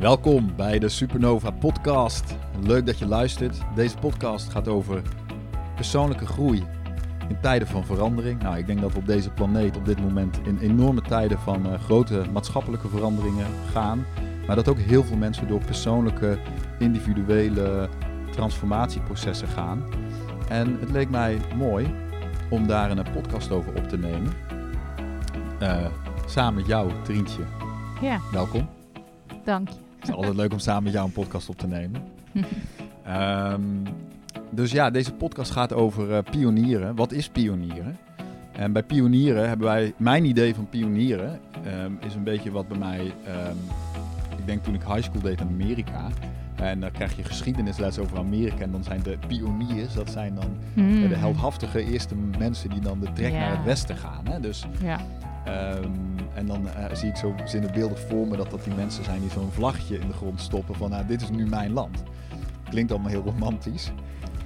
Welkom bij de Supernova Podcast. Leuk dat je luistert. Deze podcast gaat over persoonlijke groei in tijden van verandering. Nou, ik denk dat we op deze planeet op dit moment in enorme tijden van uh, grote maatschappelijke veranderingen gaan. Maar dat ook heel veel mensen door persoonlijke, individuele transformatieprocessen gaan. En het leek mij mooi om daar een podcast over op te nemen. Uh, samen met jou, Trientje. Ja. Welkom. Dank je. Het is altijd leuk om samen met jou een podcast op te nemen. um, dus ja, deze podcast gaat over uh, pionieren. Wat is pionieren? En bij pionieren hebben wij, mijn idee van pionieren um, is een beetje wat bij mij, um, ik denk toen ik high school deed in Amerika. En dan krijg je geschiedenisles over Amerika. En dan zijn de pioniers, dat zijn dan Hmm. de heldhaftige eerste mensen die dan de trek naar het westen gaan. Hè? Dus Ja. Ehm, en dan eh, zie ik zo zinnebeeldig voor me dat dat die mensen zijn die zo'n vlagje in de grond stoppen van nou, dit is nu mijn land. Klinkt allemaal heel romantisch.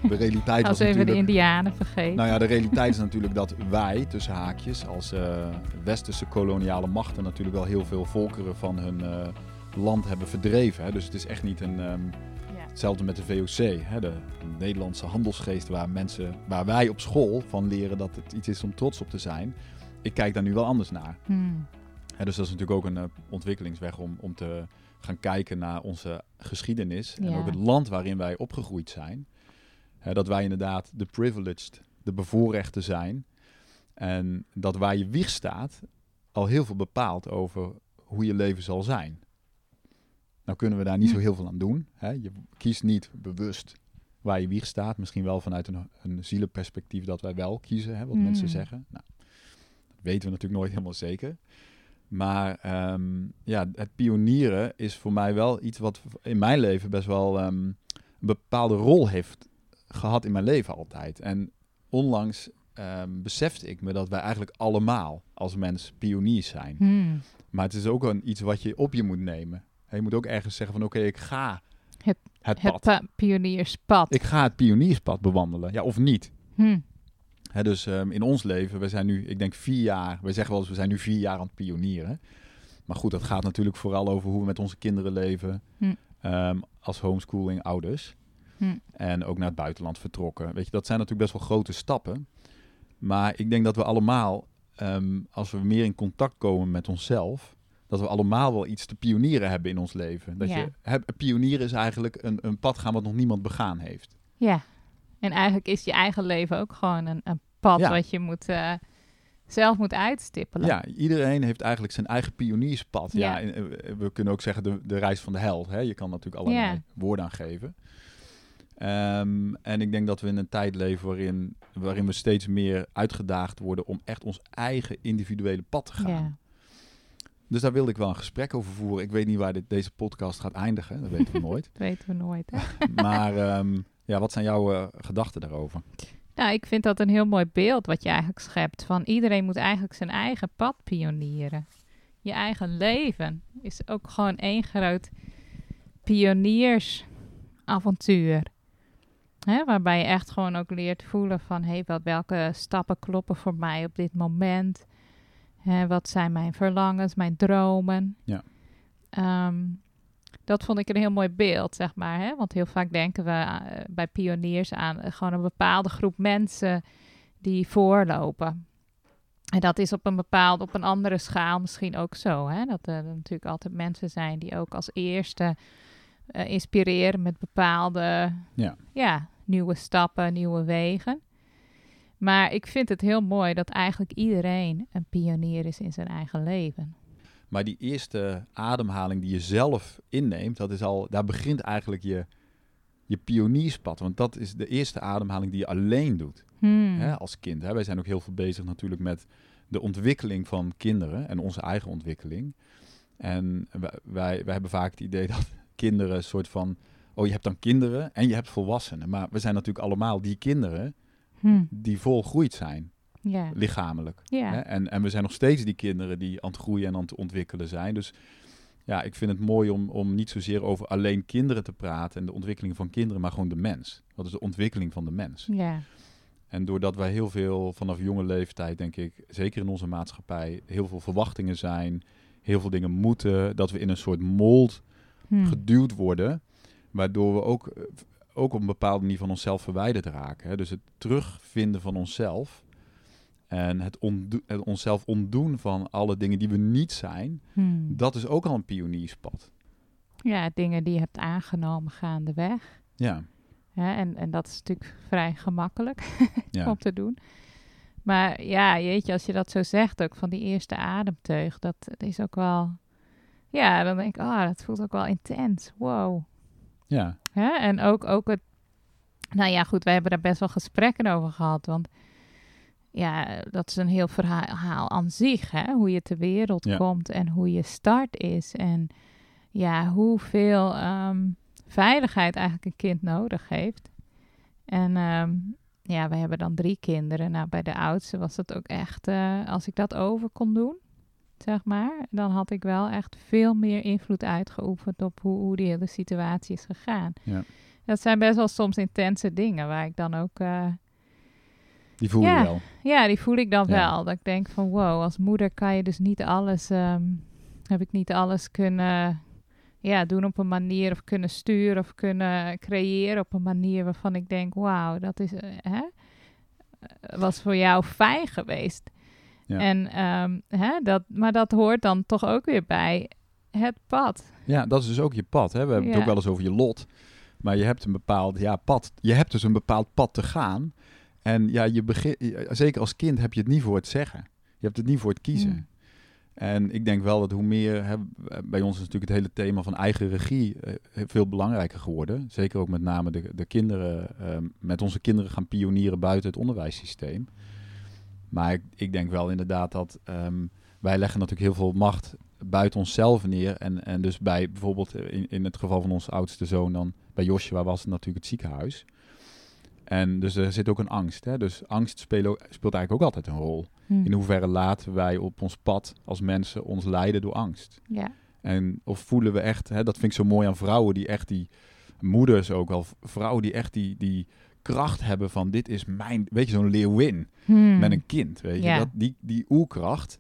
De realiteit was Als even de. Indianen vergeten. Nou ja, de realiteit is natuurlijk dat wij, tussen haakjes, als eh, westerse koloniale machten natuurlijk wel heel veel volkeren van hun eh, land hebben verdreven. Hè. Dus het is echt niet een... ehm, ja. Hetzelfde met de VOC, hè, de Nederlandse handelsgeest, waar mensen, waar wij op school van leren dat het iets is om trots op te zijn. Ik kijk daar nu wel anders naar. Hmm. Dus dat is natuurlijk ook een eh, ontwikkelingsweg om, om te gaan kijken naar onze geschiedenis en ook het land waarin wij opgegroeid zijn. Dat wij inderdaad de privileged, de bevoorrechten zijn. En dat waar je wieg staat al heel veel bepaalt over hoe je leven zal zijn. Nou kunnen we daar niet zo heel veel aan doen. Hè? Je kiest niet bewust waar je wieg staat. Misschien wel vanuit een, een zielenperspectief dat wij wel kiezen, hè, wat Hmm. mensen zeggen. Nou, dat weten we natuurlijk nooit helemaal zeker. Maar ehm, ja, het pionieren is voor mij wel iets wat in mijn leven best wel ehm, een bepaalde rol heeft gehad in mijn leven altijd. En onlangs ehm, besefte ik me dat wij eigenlijk allemaal als mens pioniers zijn. Hmm. Maar het is ook een, iets wat je op je moet nemen. Je moet ook ergens zeggen van oké, ik ga Het- het, Het pad. pa- pionierspad. Ik ga het pionierspad bewandelen. Ja, of niet. Hmm. Hè, dus ehm, in ons leven, we zijn nu, ik denk vier jaar, we zeggen wel eens, we zijn nu vier jaar aan het pionieren. Maar goed, dat gaat natuurlijk vooral over hoe we met onze kinderen leven. Hm. ehm, als homeschooling ouders. Hm. En ook naar het buitenland vertrokken. Weet je, dat zijn natuurlijk best wel grote stappen. Maar ik denk dat we allemaal, ehm, als we meer in contact komen met onszelf, dat we allemaal wel iets te pionieren hebben in ons leven. Dat Ja. je, pionieren is eigenlijk een, een pad gaan wat nog niemand begaan heeft. Ja. En eigenlijk is je eigen leven ook gewoon een, een pad Ja. wat je moet, eh, zelf moet uitstippelen. Ja, iedereen heeft eigenlijk zijn eigen pionierspad. Ja. Ja. en, eh, we kunnen ook zeggen de, de reis van de held. Hè? Je kan natuurlijk allerlei Ja. woorden aan geven. Ehm, en ik denk dat we in een tijd leven waarin, waarin we steeds meer uitgedaagd worden om echt ons eigen individuele pad te gaan. Ja. Dus daar wilde ik wel een gesprek over voeren. Ik weet niet waar dit, deze podcast gaat eindigen, dat weten we nooit. Dat weten we nooit. Hè? Maar ehm, ja, wat zijn jouw eh, gedachten daarover? Nou, ik vind dat een heel mooi beeld wat je eigenlijk schept. Van iedereen moet eigenlijk zijn eigen pad pionieren. Je eigen leven is ook gewoon één groot pioniersavontuur. Hè, waarbij je echt gewoon ook leert voelen van... hé, wat welke stappen kloppen voor mij op dit moment? Hè, wat zijn mijn verlangens, mijn dromen? Ja. Ehm, dat vond ik een heel mooi beeld, zeg maar. Hè? Want heel vaak denken we eh, bij pioniers aan eh, gewoon een bepaalde groep mensen die voorlopen. En dat is op een bepaalde, op een andere schaal misschien ook zo. Hè? Dat er natuurlijk altijd mensen zijn die ook als eerste eh, inspireren met bepaalde Ja. ja, nieuwe stappen, nieuwe wegen. Maar ik vind het heel mooi dat eigenlijk iedereen een pionier is in zijn eigen leven. Maar die eerste ademhaling die je zelf inneemt, dat is al, daar begint eigenlijk je, je pionierspad. Want dat is de eerste ademhaling die je alleen doet Hmm. hè, als kind. Hè. Wij zijn ook heel veel bezig natuurlijk met de ontwikkeling van kinderen en onze eigen ontwikkeling. En wij, wij, wij hebben vaak het idee dat kinderen een soort van... Oh, je hebt dan kinderen en je hebt volwassenen. Maar we zijn natuurlijk allemaal die kinderen Hmm. die volgroeid zijn, Lichamelijk. Hè? En, en we zijn nog steeds die kinderen die aan het groeien en aan het ontwikkelen zijn. Dus ja, ik vind het mooi om, om niet zozeer over alleen kinderen te praten en de ontwikkeling van kinderen, maar gewoon de mens. Wat is de ontwikkeling van de mens? Ja. En doordat wij heel veel vanaf jonge leeftijd, denk ik, zeker in onze maatschappij, heel veel verwachtingen zijn, heel veel dingen moeten, dat we in een soort mold Hmm. geduwd worden, waardoor we ook, ook op een bepaald manier van onszelf verwijderd raken. Hè? Dus het terugvinden van onszelf en het, ontdo- het onszelf ontdoen van alle dingen die we niet zijn, Hmm. dat is ook al een pionierspad. Ja, dingen die je hebt aangenomen gaandeweg. Ja, Hè? En, en dat is natuurlijk vrij gemakkelijk ja, om te doen. Maar ja, jeetje, als je dat zo zegt, ook van die eerste ademteug, dat is ook wel... Ja, dan denk ik, ah, dat voelt ook wel intens. Wow. ja, Hè? En ook, ook het... Nou ja, goed, wij hebben daar best wel gesprekken over gehad. Want ja, dat is een heel verhaal aan zich, hè? Hoe je ter wereld Ja. komt en hoe je start is. En ja, hoeveel ehm, veiligheid eigenlijk een kind nodig heeft. En ehm, ja, we hebben dan drie kinderen. Nou, bij de oudste was het ook echt... eh, als ik dat over kon doen, zeg maar... dan had ik wel echt veel meer invloed uitgeoefend... op hoe, hoe die hele situatie is gegaan. Ja. Dat zijn best wel soms intense dingen... waar ik dan ook... eh, die voel Ja. je wel. ja, die voel ik dan Ja. wel. Dat ik denk van wow, als moeder kan je dus niet alles, ehm, heb ik niet alles kunnen ja, doen op een manier of kunnen sturen of kunnen creëren op een manier waarvan ik denk, wauw, dat is, eh, hè, eh, was voor jou fijn geweest. Ja. En, ehm, hè, dat, maar dat hoort dan toch ook weer bij het pad. Ja, dat is dus ook je pad. Hè? We hebben het ook wel eens over je lot. Maar je hebt een bepaald ja, pad. Je hebt dus een bepaald pad te gaan. En ja, je begin, zeker als kind heb je het niet voor het zeggen. Je hebt het niet voor het kiezen. Mm. En ik denk wel dat hoe meer, hè, bij ons is natuurlijk het hele thema van eigen regie eh, veel belangrijker geworden. Zeker ook met name de, de kinderen, eh, met onze kinderen gaan pionieren buiten het onderwijssysteem. Maar ik, ik denk wel inderdaad dat ehm, wij leggen natuurlijk heel veel macht buiten onszelf neer. En, en dus bij bijvoorbeeld in, in het geval van onze oudste zoon dan, bij Joshua was het natuurlijk het ziekenhuis. En dus er zit ook een angst. Hè? Dus angst speelt, ook- speelt eigenlijk ook altijd een rol. Hm. In hoeverre laten wij op ons pad als mensen ons leiden door angst? Ja. En of voelen we echt, hè, dat vind ik zo mooi aan vrouwen die echt die moeders ook al, vrouwen die echt die, die kracht hebben van dit is mijn, weet je, zo'n leeuwin Hm. met een kind, weet je. Ja. Dat, die, die oerkracht,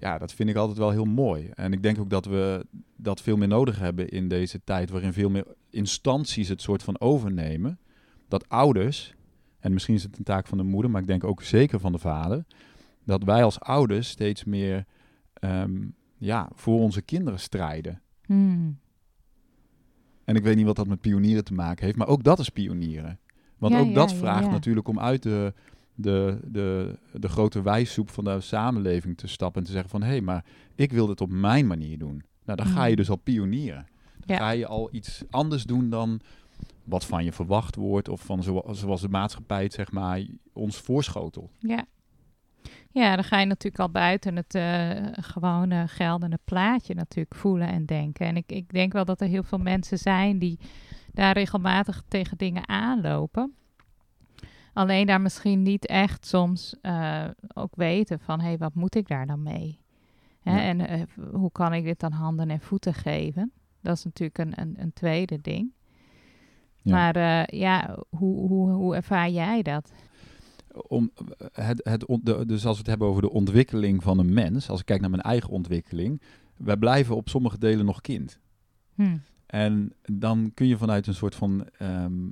ja, dat vind ik altijd wel heel mooi. En ik denk ook dat we dat veel meer nodig hebben in deze tijd waarin veel meer instanties het soort van overnemen. Dat ouders, en misschien is het een taak van de moeder, maar ik denk ook zeker van de vader, dat wij als ouders steeds meer ehm, ja, voor onze kinderen strijden. Hm. En ik weet niet wat dat met pionieren te maken heeft, maar ook dat is pionieren. Want Ja, ook ja, dat vraagt ja. natuurlijk om uit de, de, de, de grote wijssoep van de samenleving te stappen en te zeggen van hé, hey, maar ik wil dit op mijn manier doen. Nou, dan ga je Mm. dus al pionieren. Dan ga je al iets anders doen dan wat van je verwacht wordt of van zo, zoals de maatschappij het zeg maar ons voorschotelt. Ja. Ja, dan ga je natuurlijk al buiten het eh, gewone geldende plaatje natuurlijk voelen en denken. En ik, ik denk wel dat er heel veel mensen zijn die daar regelmatig tegen dingen aanlopen. Alleen daar misschien niet echt soms eh, ook weten van, hé, hey, wat moet ik daar dan mee? Hè? Ja. En eh, hoe kan ik dit dan handen en voeten geven? Dat is natuurlijk een, een, een tweede ding. Ja. Maar eh, ja, hoe, hoe, hoe ervaar jij dat? om het, het, de, dus als we het hebben over de ontwikkeling van een mens, als ik kijk naar mijn eigen ontwikkeling, wij blijven op sommige delen nog kind. Hm. En dan kun je vanuit een soort van, ehm,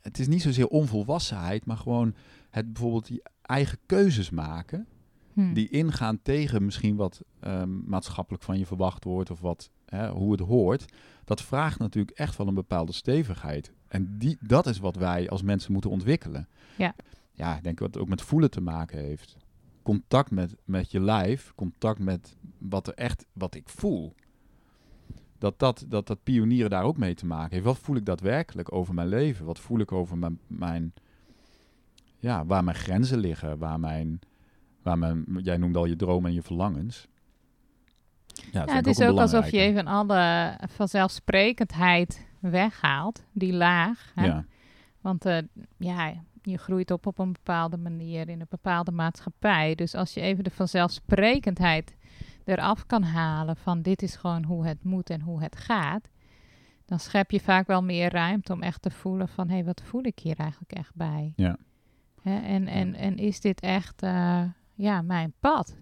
het is niet zozeer onvolwassenheid, maar gewoon het bijvoorbeeld die eigen keuzes maken, Hm. die ingaan tegen misschien wat ehm, maatschappelijk van je verwacht wordt of wat, hè, hoe het hoort. Dat vraagt natuurlijk echt wel een bepaalde stevigheid. En die, dat is wat wij als mensen moeten ontwikkelen. Ja. Ja, ik denk wat het ook met voelen te maken heeft. Contact met, met je lijf, contact met wat er echt, wat ik voel. Dat dat, dat dat pionieren daar ook mee te maken heeft. Wat voel ik daadwerkelijk over mijn leven? Wat voel ik over mijn, mijn ja, waar mijn grenzen liggen, waar mijn, waar mijn, jij noemde al je dromen en je verlangens. Ja, het is een ook alsof je even alle vanzelfsprekendheid weghaalt, die laag. Hè? Ja, Want eh, ja, je groeit op op een bepaalde manier in een bepaalde maatschappij. Dus als je even de vanzelfsprekendheid eraf kan halen van dit is gewoon hoe het moet en hoe het gaat, dan schep je vaak wel meer ruimte om echt te voelen van hé, hey, wat voel ik hier eigenlijk echt bij? Ja. Hè, en, en, en is dit echt eh, ja, mijn pad?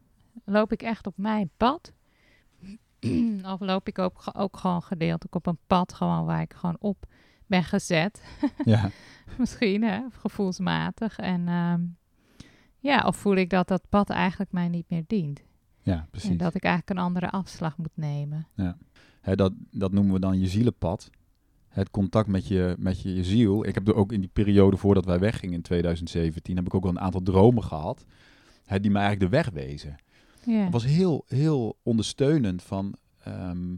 Loop ik echt op mijn pad? of loop ik ook, ook gewoon gedeeltelijk op een pad gewoon waar ik gewoon op ben gezet. Ja, Misschien, hè, gevoelsmatig. En ehm, ja, of voel ik dat dat pad eigenlijk mij niet meer dient. ja En precies. dat ik eigenlijk een andere afslag moet nemen. Hè, dat, dat noemen we dan je zielenpad. Het contact met je, met je, je ziel. Ik heb er ook in die periode voordat wij weggingen in 2017, heb ik ook wel een aantal dromen gehad. Hè, die mij eigenlijk de weg wezen. Ja, Het was heel, heel ondersteunend van, ehm,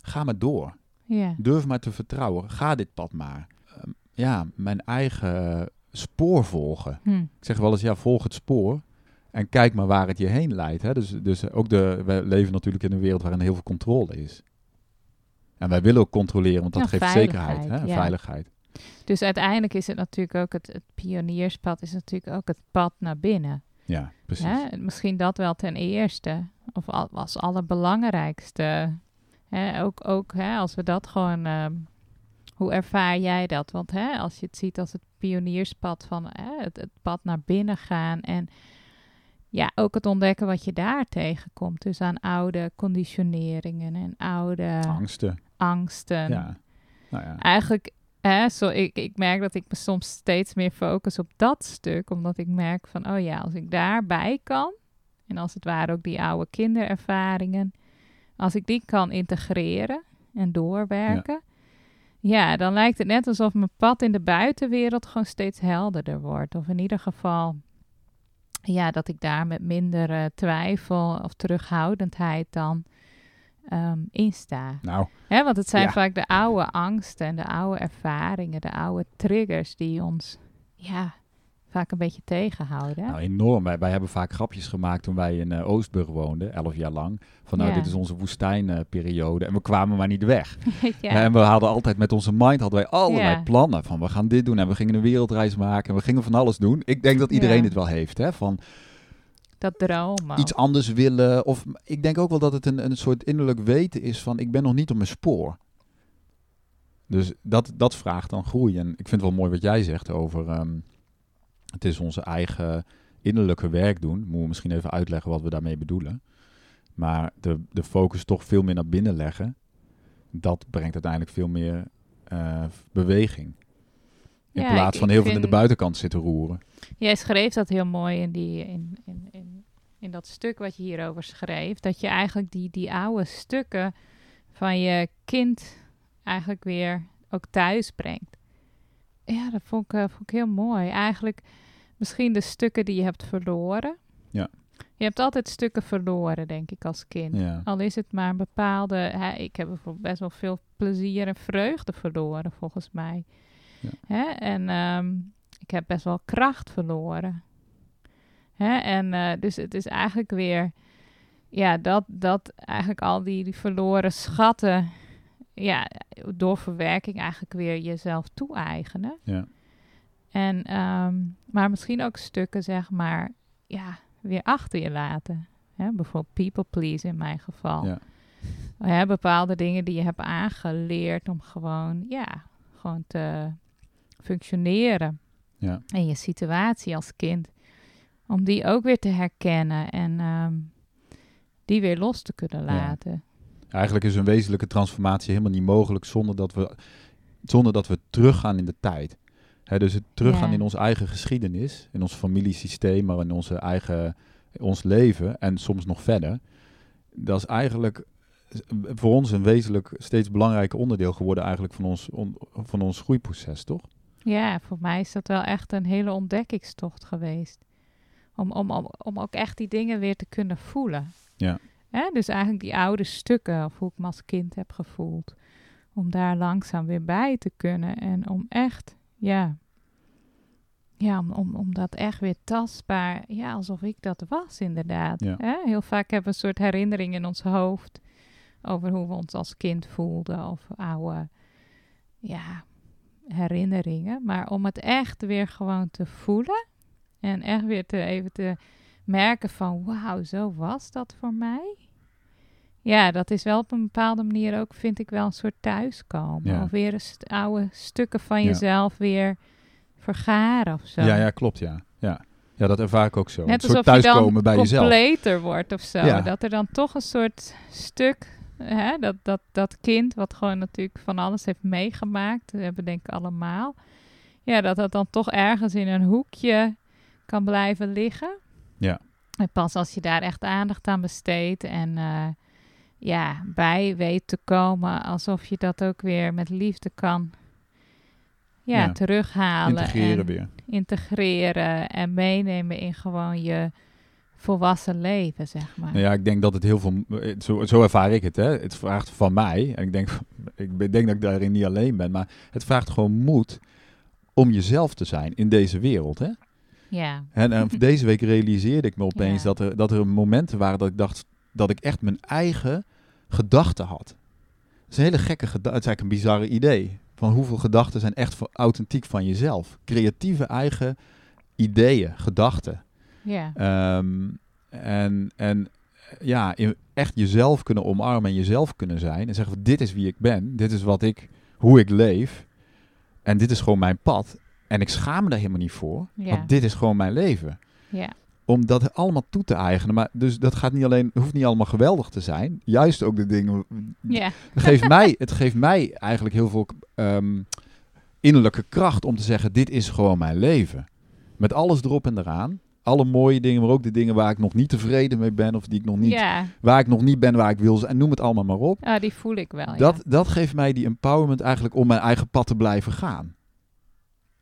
ga maar door. ja, Durf maar te vertrouwen. Ga dit pad maar. Ehm, ja, mijn eigen spoor volgen. hm. Ik zeg wel eens, ja, volg het spoor. En kijk maar waar het je heen leidt. Hè. Dus, dus ook de, we leven natuurlijk in een wereld waarin heel veel controle is. En wij willen ook controleren, want dat geeft zekerheid. Hè, ja. Veiligheid. Dus uiteindelijk is het natuurlijk ook het, het pionierspad, is natuurlijk ook het pad naar binnen. Ja, precies. Hè? Misschien dat wel ten eerste, of al, als allerbelangrijkste. Hè? Ook, ook hè, als we dat gewoon, ehm, hoe ervaar jij dat? Want hè, als je het ziet als het pionierspad van hè, het, het pad naar binnen gaan en ja, ook het ontdekken wat je daar tegenkomt. Dus aan oude conditioneringen en oude Angsten. angsten. Ja. Nou ja. Eigenlijk, zo, ik, ik merk dat ik me soms steeds meer focus op dat stuk. Omdat ik merk van, oh ja, als ik daarbij kan. En als het ware ook die oude kinderervaringen. Als ik die kan integreren en doorwerken. Ja. dan lijkt het net alsof mijn pad in de buitenwereld gewoon steeds helderder wordt. Of in ieder geval, ja, dat ik daar met minder twijfel of terughoudendheid dan ehm in sta. Nou, Hè, want het zijn Ja. vaak de oude angsten en de oude ervaringen, de oude triggers die ons ja, vaak een beetje tegenhouden. nou, enorm. Wij, wij hebben vaak grapjes gemaakt toen wij in eh, Oostburg woonden, elf jaar lang. Van nou, Ja. dit is onze woestijnperiode. en we kwamen maar niet weg. ja. En we hadden altijd met onze mind hadden wij allerlei Ja. plannen. Van we gaan dit doen en we gingen een wereldreis maken. En we gingen van alles doen. Ik denk dat iedereen dit wel heeft. Hè? Van dat dromen. iets anders willen. Of ik denk ook wel dat het een, een soort innerlijk weten is van ik ben nog niet op mijn spoor. Dus dat, dat vraagt dan groei. En ik vind het wel mooi wat jij zegt over ehm, het is onze eigen innerlijke werk doen. Moeten we misschien even uitleggen wat we daarmee bedoelen. Maar de, de focus toch veel meer naar binnen leggen. Dat brengt uiteindelijk veel meer eh, beweging. In Ja, plaats van heel veel in de buitenkant zitten roeren. Jij schreef dat heel mooi in, die, in, in, in, in dat stuk wat je hierover schreef. Dat je eigenlijk die, die oude stukken van je kind eigenlijk weer ook thuis brengt. Ja, dat vond ik, eh, vond ik heel mooi. Eigenlijk misschien de stukken die je hebt verloren. Ja. Je hebt altijd stukken verloren, denk ik, als kind. Ja. Al is het maar een bepaalde... Hè, ik heb bijvoorbeeld best wel veel plezier en vreugde verloren, volgens mij. Ja. Hè? En ehm, ik heb best wel kracht verloren. Hè? En eh, dus het is eigenlijk weer... Ja, dat, dat eigenlijk al die, die verloren schatten... Ja, door verwerking eigenlijk weer jezelf toe-eigenen. Ja. En, ehm, maar misschien ook stukken, zeg maar, ja, weer achter je laten. Hè? Bijvoorbeeld people please in mijn geval. Ja. Hè, bepaalde dingen die je hebt aangeleerd om gewoon, ja, gewoon te functioneren Ja. in je situatie als kind. Om die ook weer te herkennen en ehm, die weer los te kunnen Ja. laten. Eigenlijk is een wezenlijke transformatie helemaal niet mogelijk zonder dat we, zonder dat we teruggaan in de tijd. Dus het teruggaan Ja. in onze eigen geschiedenis, in ons familiesysteem, maar in onze eigen, ons leven en soms nog verder. Dat is eigenlijk voor ons een wezenlijk steeds belangrijker onderdeel geworden eigenlijk van ons, on- van ons groeiproces, toch? Ja, voor mij is dat wel echt een hele ontdekkingstocht geweest. Om, om, om, om ook echt die dingen weer te kunnen voelen. Ja. Hè? Dus eigenlijk die oude stukken, of hoe ik me als kind heb gevoeld. Om daar langzaam weer bij te kunnen. En om echt, ja, ja om, om, om dat echt weer tastbaar, ja, alsof ik dat was inderdaad. Ja. Hè? Heel vaak hebben we een soort herinnering in ons hoofd over hoe we ons als kind voelden. Of oude, ja, herinneringen. Maar om het echt weer gewoon te voelen. En echt weer te, even te merken van wauw, zo was dat voor mij. Ja, dat is wel op een bepaalde manier ook, vind ik wel een soort thuiskomen. Ja. Of weer een st- oude stukken van Ja. jezelf weer vergaren of zo. Ja, ja, klopt, ja. ja. Ja, dat ervaar ik ook zo. Net een soort thuiskomen bij jezelf. completer wordt of zo. Ja. Dat er dan toch een soort stuk Hè? Dat, dat, dat kind wat gewoon natuurlijk van alles heeft meegemaakt. We hebben denk ik allemaal. Ja, dat dat dan toch ergens in een hoekje kan blijven liggen. Ja. En pas als je daar echt aandacht aan besteedt en eh, ja, bij weet te komen, alsof je dat ook weer met liefde kan ja, Ja. terughalen. Integreren en weer. integreren en meenemen in gewoon je volwassen leven, zeg maar. Nou ja, ik denk dat het heel veel... eh, Zo, zo ervaar ik het, hè. Het vraagt van mij, en ik denk, ik denk dat ik daarin niet alleen ben, maar het vraagt gewoon moed om jezelf te zijn in deze wereld, hè. Ja, En, en deze week realiseerde ik me opeens Ja. dat, er, dat er momenten waren dat ik dacht dat ik echt mijn eigen gedachten had. Het is een hele gekke gedachte. Het is eigenlijk een bizarre idee. Van hoeveel gedachten zijn echt authentiek van jezelf. Creatieve eigen ideeën, gedachten. Ja, Ehm, en, en ja, echt jezelf kunnen omarmen en jezelf kunnen zijn. En zeggen van dit is wie ik ben. Dit is wat ik, hoe ik leef. En dit is gewoon mijn pad. En ik schaam me daar helemaal niet voor. Ja. Want dit is gewoon mijn leven ja, om dat allemaal toe te eigenen. Maar dus dat gaat niet alleen, hoeft niet allemaal geweldig te zijn. Juist ook de dingen. ja, Het geeft mij, het geeft mij eigenlijk heel veel ehm, innerlijke kracht om te zeggen: dit is gewoon mijn leven. Met alles erop en eraan. Alle mooie dingen, maar ook de dingen waar ik nog niet tevreden mee ben. Of die ik nog niet, ja. waar ik nog niet ben, waar ik wil zijn. Noem het allemaal maar op. Ah, die voel ik wel, Dat, dat geeft mij die empowerment eigenlijk om mijn eigen pad te blijven gaan.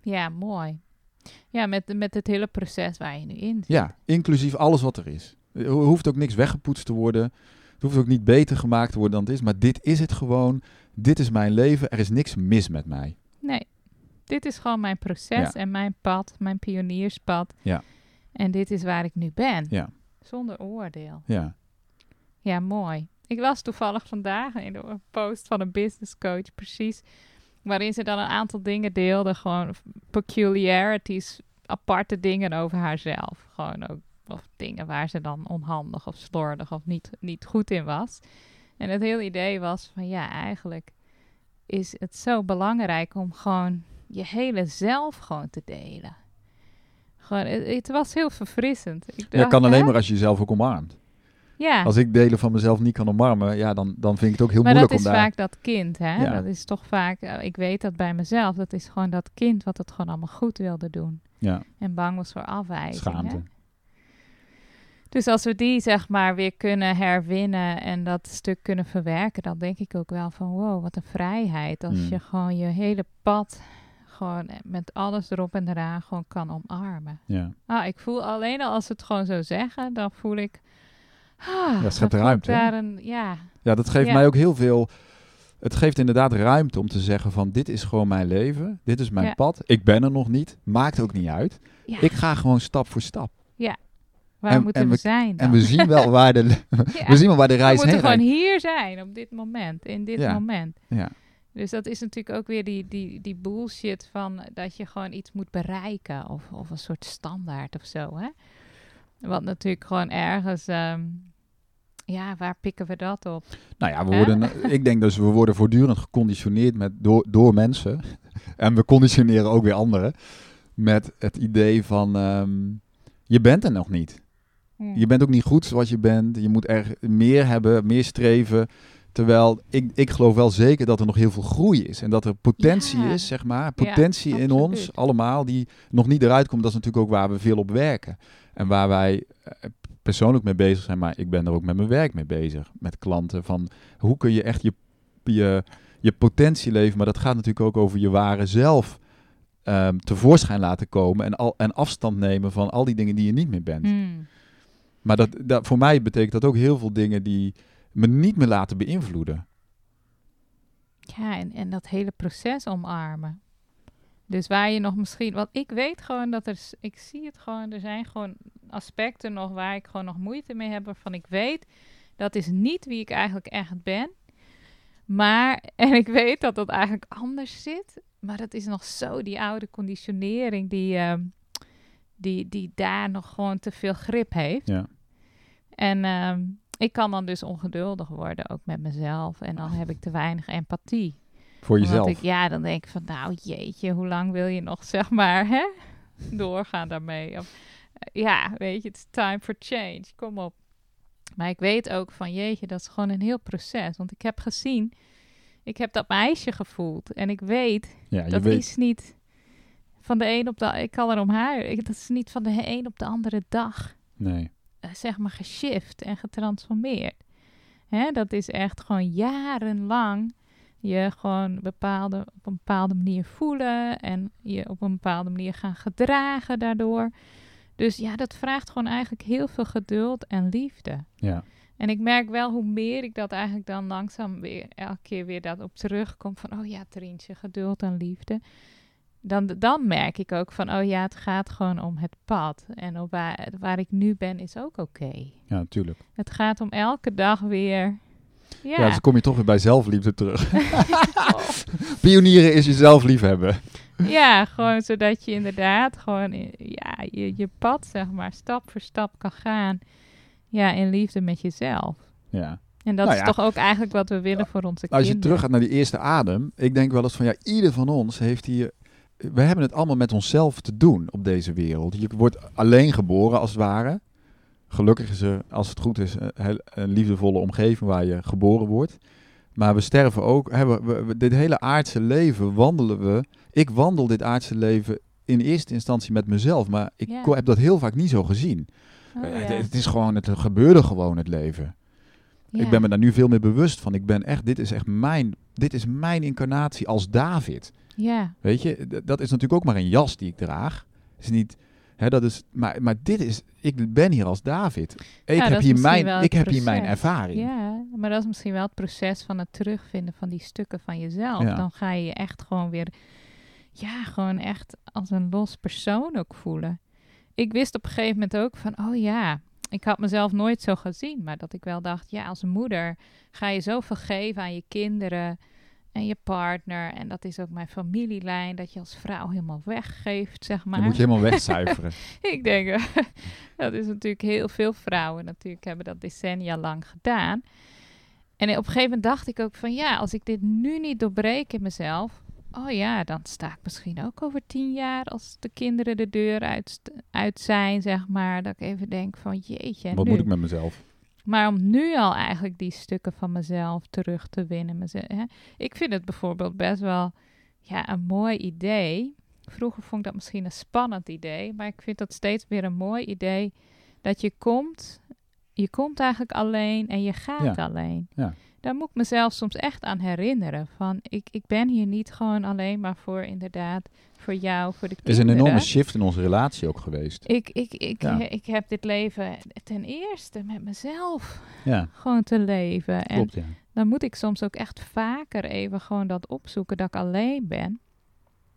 ja. Ja, mooi. Ja, met, met het hele proces waar je nu in zit. Ja, inclusief alles wat er is. Er hoeft ook niks weggepoetst te worden. Het hoeft ook niet beter gemaakt te worden dan het is. Maar dit is het gewoon. Dit is mijn leven. Er is niks mis met mij. Nee, dit is gewoon mijn proces Ja. en mijn pad, mijn pionierspad. Ja. En dit is waar ik nu ben. Ja. Zonder oordeel. Ja, Ja, mooi. Ik las toevallig vandaag in een post van een business coach precies. Waarin ze dan een aantal dingen deelde. Gewoon peculiarities, aparte dingen over haarzelf. Gewoon ook of dingen waar ze dan onhandig of slordig of niet, niet goed in was. En het hele idee was van ja, eigenlijk is het zo belangrijk om gewoon je hele zelf gewoon te delen. Gewoon, het, het was heel verfrissend. Ik ja kan alleen hè? maar als je jezelf ook omarmt. Ja. Als ik delen van mezelf niet kan omarmen, ja, dan, dan vind ik het ook heel maar dat moeilijk is om daar... vaak dat kind, hè? Ja. Dat is toch vaak, eh, ik weet dat bij mezelf, dat is gewoon dat kind wat het gewoon allemaal goed wilde doen. Ja, En bang was voor afwijzing. schaamte. Hè? Dus als we die zeg maar weer kunnen herwinnen en dat stuk kunnen verwerken, dan denk ik ook wel van wow, wat een vrijheid. Als Mm. je gewoon je hele pad gewoon met alles erop en eraan gewoon kan omarmen. Ja. Ah, ik voel alleen al als ze het gewoon zo zeggen, dan voel ik. Ah, het voel ik ruimte? Daar een, ja, ja, dat geeft Ja. mij ook heel veel... Het geeft inderdaad ruimte om te zeggen van dit is gewoon mijn leven. Dit is mijn Ja. pad. Ik ben er nog niet. Maakt ook niet uit. ja. Ik ga gewoon stap voor stap. waar en- moeten en we, we- zijn dan? En we zien wel waar de, Ja. we zien wel waar de We reis moeten heen gewoon rijdt. hier zijn op dit moment, in dit Ja. moment. Ja. Dus dat is natuurlijk ook weer die, die, die bullshit van dat je gewoon iets moet bereiken of, of een soort standaard of zo. Hè? Wat natuurlijk gewoon ergens, ehm, ja, waar pikken we dat op? Nou ja, we worden, ik denk dus we worden voortdurend geconditioneerd met, door, door mensen. En we conditioneren ook weer anderen. Met het idee van ehm, je bent er nog niet. Hm. Je bent ook niet goed zoals je bent. Je moet er meer hebben, meer streven. Terwijl ik, ik geloof wel zeker dat er nog heel veel groei is. En dat er potentie Ja. is, zeg maar. Potentie in ons, allemaal, die nog niet eruit komt. Dat is natuurlijk ook waar we veel op werken. En waar wij eh, persoonlijk mee bezig zijn. Maar ik ben er ook met mijn werk mee bezig. Met klanten. Van hoe kun je echt je, je, je potentie leven. Maar dat gaat natuurlijk ook over je ware zelf ehm, tevoorschijn laten komen. En, al, en afstand nemen van al die dingen die je niet meer bent. Hm. Maar dat, dat, voor mij betekent dat ook heel veel dingen die me niet meer laten beïnvloeden. Ja, en, en dat hele proces omarmen. Dus waar je nog misschien, want ik weet gewoon dat er, ik zie het gewoon, er zijn gewoon aspecten nog waar ik gewoon nog moeite mee heb, waarvan ik weet dat is niet wie ik eigenlijk echt ben. Maar, en ik weet dat dat eigenlijk anders zit, maar dat is nog zo die oude conditionering die, ehm, die, die daar nog gewoon te veel grip heeft. Ja. En ehm, ik kan dan dus ongeduldig worden, ook met mezelf. En dan heb ik te weinig empathie. Voor Omdat jezelf. Ik, ja, dan denk ik van, nou jeetje, hoe lang wil je nog, zeg maar, hè, doorgaan daarmee? Of, eh, ja, weet je, it's time for change, kom op. Maar ik weet ook van jeetje, dat is gewoon een heel proces. Want ik heb gezien, ik heb dat meisje gevoeld. En ik weet, Ja, dat weet, is niet van de een op de Ik kan erom haar. Ik, dat is niet van de een op de andere dag, nee. Eh, zeg maar, geshift en getransformeerd. Hè, dat is echt gewoon jarenlang je gewoon bepaalde, op een bepaalde manier voelen en je op een bepaalde manier gaan gedragen daardoor. Dus ja, dat vraagt gewoon eigenlijk heel veel geduld en liefde. Ja. En ik merk wel hoe meer ik dat eigenlijk dan langzaam weer elke keer weer dat op terugkom van oh ja, Trientje, geduld en liefde. Dan, dan merk ik ook van oh ja, het gaat gewoon om het pad. En op waar, waar ik nu ben is ook oké. ja, natuurlijk. Het gaat om elke dag weer. Ja, Ja. dus dan kom je toch weer bij zelfliefde terug. Pionieren is jezelf liefhebben. ja, gewoon zodat je inderdaad gewoon ja, je, je pad, zeg maar, stap voor stap kan gaan. Ja, in liefde met jezelf. Ja. En dat Nou is toch ook eigenlijk wat we willen voor onze Als je kinderen. terug gaat naar die eerste adem, ik denk wel eens van ja, ieder van ons heeft hier. We hebben het allemaal met onszelf te doen op deze wereld. Je wordt alleen geboren als het ware. Gelukkig is er, als het goed is, een, liefdevolle omgeving waar je geboren wordt. Maar we sterven ook. Hè, we, we- dit hele aardse leven wandelen we. Ik wandel dit aardse leven in eerste instantie met mezelf. Maar ik heb dat heel vaak niet zo gezien. Oh, Eh, het, het is gewoon, het gebeurde gewoon het leven. Ja. Ik ben me daar nu veel meer bewust van. Ik ben echt, dit is echt mijn, dit is mijn incarnatie als David. Ja, Weet je, dat is natuurlijk ook maar een jas die ik draag. Is niet, hè, dat is, maar, maar dit is, ik ben hier als David. Ik Ja, heb hier mijn, ik heb hier mijn ervaring. ja, maar dat is misschien wel het proces van het terugvinden van die stukken van jezelf. Ja. Dan ga je je echt gewoon weer, ja, gewoon echt als een los persoon ook voelen. Ik wist op een gegeven moment ook van, oh ja, ik had mezelf nooit zo gezien, maar dat ik wel dacht, ja, als moeder ga je zoveel geven aan je kinderen en je partner. En dat is ook mijn familielijn, dat je als vrouw helemaal weggeeft, zeg maar. Dan moet je helemaal wegcijferen. Ik denk, dat is natuurlijk heel veel vrouwen natuurlijk hebben dat decennia lang gedaan. En op een gegeven moment dacht ik ook van ja, als ik dit nu niet doorbreek in mezelf, oh ja, dan sta ik misschien ook over tien jaar als de kinderen de deur uit, uit zijn, zeg maar. Dat ik even denk van jeetje, Wat nu? moet ik met mezelf? Maar om nu al eigenlijk die stukken van mezelf terug te winnen. Hè? Ik vind het bijvoorbeeld best wel ja, een mooi idee. Vroeger vond ik dat misschien een spannend idee. Maar ik vind dat steeds weer een mooi idee. Dat je komt, je komt eigenlijk alleen en je gaat Ja. alleen. Ja. Daar moet ik mezelf soms echt aan herinneren. Van ik, ik ben hier niet gewoon alleen maar voor inderdaad, voor jou, voor de Er is kinderen. een enorme shift in onze relatie ook geweest. Ik, ik, ik, Ja. ik heb dit leven ten eerste met mezelf Ja, gewoon te leven. En ja. dan moet ik soms ook echt vaker even gewoon dat opzoeken dat ik alleen ben.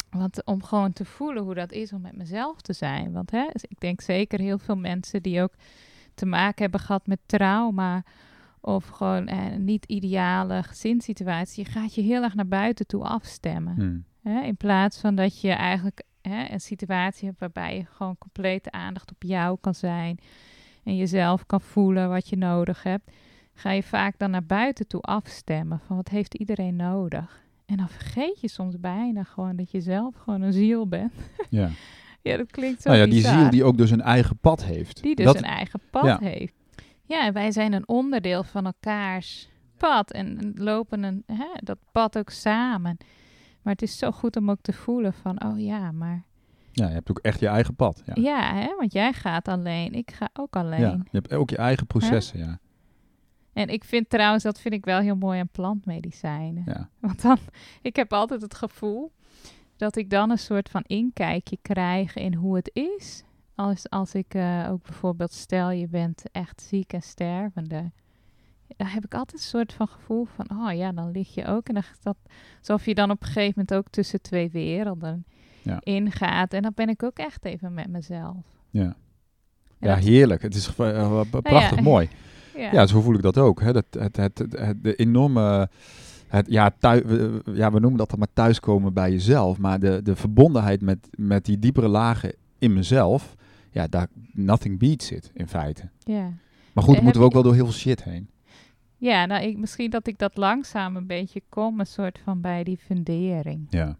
Want om gewoon te voelen hoe dat is om met mezelf te zijn. Want hè, ik denk zeker heel veel mensen die ook te maken hebben gehad met trauma. Of gewoon eh, een niet ideale gezinssituatie. Je gaat je heel erg naar buiten toe afstemmen. Hm. Hè, in plaats van dat je eigenlijk hè, een situatie hebt waarbij je gewoon complete aandacht op jou kan zijn. En jezelf kan voelen wat je nodig hebt. Ga je vaak dan naar buiten toe afstemmen van wat heeft iedereen nodig. En dan vergeet je soms bijna gewoon dat je zelf gewoon een ziel bent. Ja. Ja, dat klinkt zo Nou ja, die ziel die ook dus een eigen pad heeft. Die dus dat, een eigen pad ja. heeft. Ja, wij zijn een onderdeel van elkaars pad. En en lopen een, hè, dat pad ook samen. Maar het is zo goed om ook te voelen van, oh ja, maar... ja, je hebt ook echt je eigen pad. Ja. Ja, hè, want jij gaat alleen, ik ga ook alleen. Ja, je hebt ook je eigen processen. Ja. En ik vind trouwens, dat vind ik wel heel mooi aan plantmedicijnen. Ja. Want dan, ik heb altijd het gevoel dat ik dan een soort van inkijkje krijg in hoe het is. Als, als ik eh, ook bijvoorbeeld, stel je bent echt ziek en stervende. Dan heb ik altijd een soort van gevoel van, oh ja, dan lig je ook. En dan dat, alsof je dan op een gegeven moment ook tussen twee werelden Ja. ingaat. En dan ben ik ook echt even met mezelf. Ja. Ja, heerlijk. Het is eh, prachtig ja. mooi. ja. Ja, zo voel ik dat ook. Hè. Dat, het, het, het, het- de enorme... Het, ja, thui- ja, we noemen dat dan maar thuiskomen bij jezelf. Maar de, de verbondenheid met, met die diepere lagen in mezelf... Ja, daar, nothing beats it, in feite. ja. Maar goed, Eh, moeten we ook wel door heel veel shit heen. Ja, nou, ik, misschien dat ik dat langzaam een beetje kom, een soort van bij die fundering. Ja.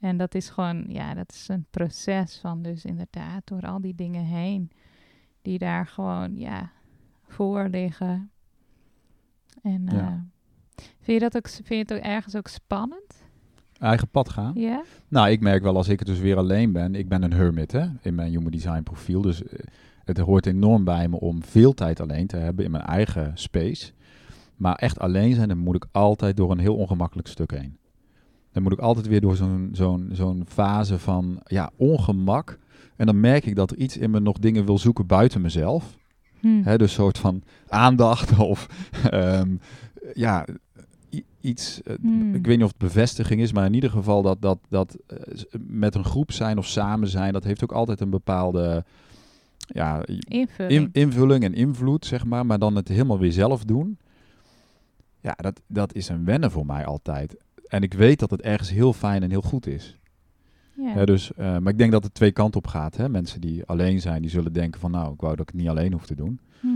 En dat is gewoon, ja, dat is een proces van dus inderdaad door al die dingen heen, die daar gewoon, ja, voor liggen. En Ja. eh, vind, je dat ook, vind je het ook ergens ook spannend? Eigen pad gaan. Ja? Nou, ik merk wel als ik het dus weer alleen ben. Ik ben een hermit hè, in mijn human design profiel. Dus eh, het hoort enorm bij me om veel tijd alleen te hebben in mijn eigen space. Maar echt alleen zijn, dan moet ik altijd door een heel ongemakkelijk stuk heen. Dan moet ik altijd weer door zo'n zo'n zo'n fase van ja, ongemak. En dan merk ik dat er iets in me nog dingen wil zoeken buiten mezelf. Hm. Hè, dus een soort van aandacht of ehm, ja, iets. eh, Hmm. Ik weet niet of het bevestiging is, maar in ieder geval dat, dat, dat eh, met een groep zijn of samen zijn, dat heeft ook altijd een bepaalde ja, Invulling. in- invulling en invloed, zeg maar. Maar dan het helemaal weer zelf doen. Ja, dat, dat is een wennen voor mij altijd. En ik weet dat het ergens heel fijn en heel goed is. ja. Dus, eh, maar ik denk dat het twee kanten op gaat. Hè? Mensen die alleen zijn, die zullen denken van nou, ik wou dat ik het niet alleen hoef te doen. Hm.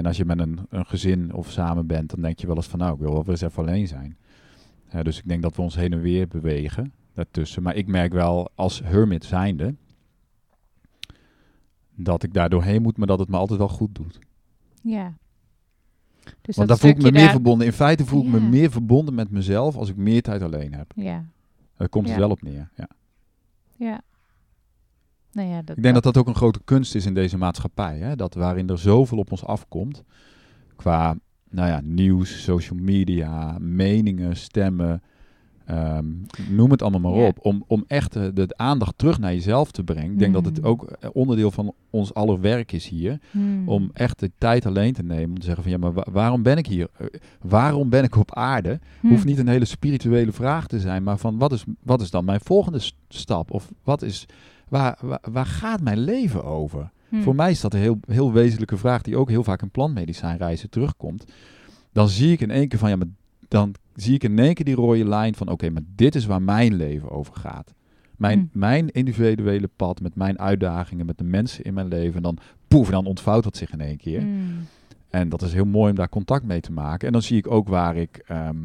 En als je met een, een gezin of samen bent, dan denk je wel eens van nou, ik wil wel weer eens even alleen zijn. Dus ik denk dat we ons heen en weer bewegen daartussen. Maar ik merk wel als hermit zijnde dat ik daar doorheen moet, maar dat het me altijd wel goed doet. ja. Dus Want daar voel ik me meer daar- verbonden. In feite voel ik me meer verbonden met mezelf als ik meer tijd alleen heb. Ja, Daar komt het Ja. wel op neer. Ja. ja. Nou ja, dat, Ik denk dat dat ook een grote kunst is in deze maatschappij. Hè? Dat waarin er zoveel op ons afkomt. Qua nou ja, nieuws, social media, meningen, stemmen. ehm, noem het allemaal maar op. Om, om echt de, de aandacht terug naar jezelf te brengen. Ik denk dat het Mm. ook eh, onderdeel van ons aller werk is hier. Hmm. Om echt de tijd alleen te nemen. Om te zeggen van ja, maar wa- waarom ben ik hier? Eh, waarom ben ik op aarde? Hm. Hoeft niet een hele spirituele vraag te zijn, maar van wat is, wat is dan mijn volgende stap? Of wat is, waar, waar, waar gaat mijn leven over? Hm. Voor mij is dat een heel, heel wezenlijke vraag die ook heel vaak in plantmedicijnreizen terugkomt. Dan zie ik in één keer van ja, maar dan zie ik in één keer die rode lijn van oké, maar dit is waar mijn leven over gaat. Mijn, Hm. mijn individuele pad met mijn uitdagingen, met de mensen in mijn leven. En dan poef, dan ontvouwt dat zich in één keer. Hm. En dat is heel mooi om daar contact mee te maken. En dan zie ik ook waar ik, ehm,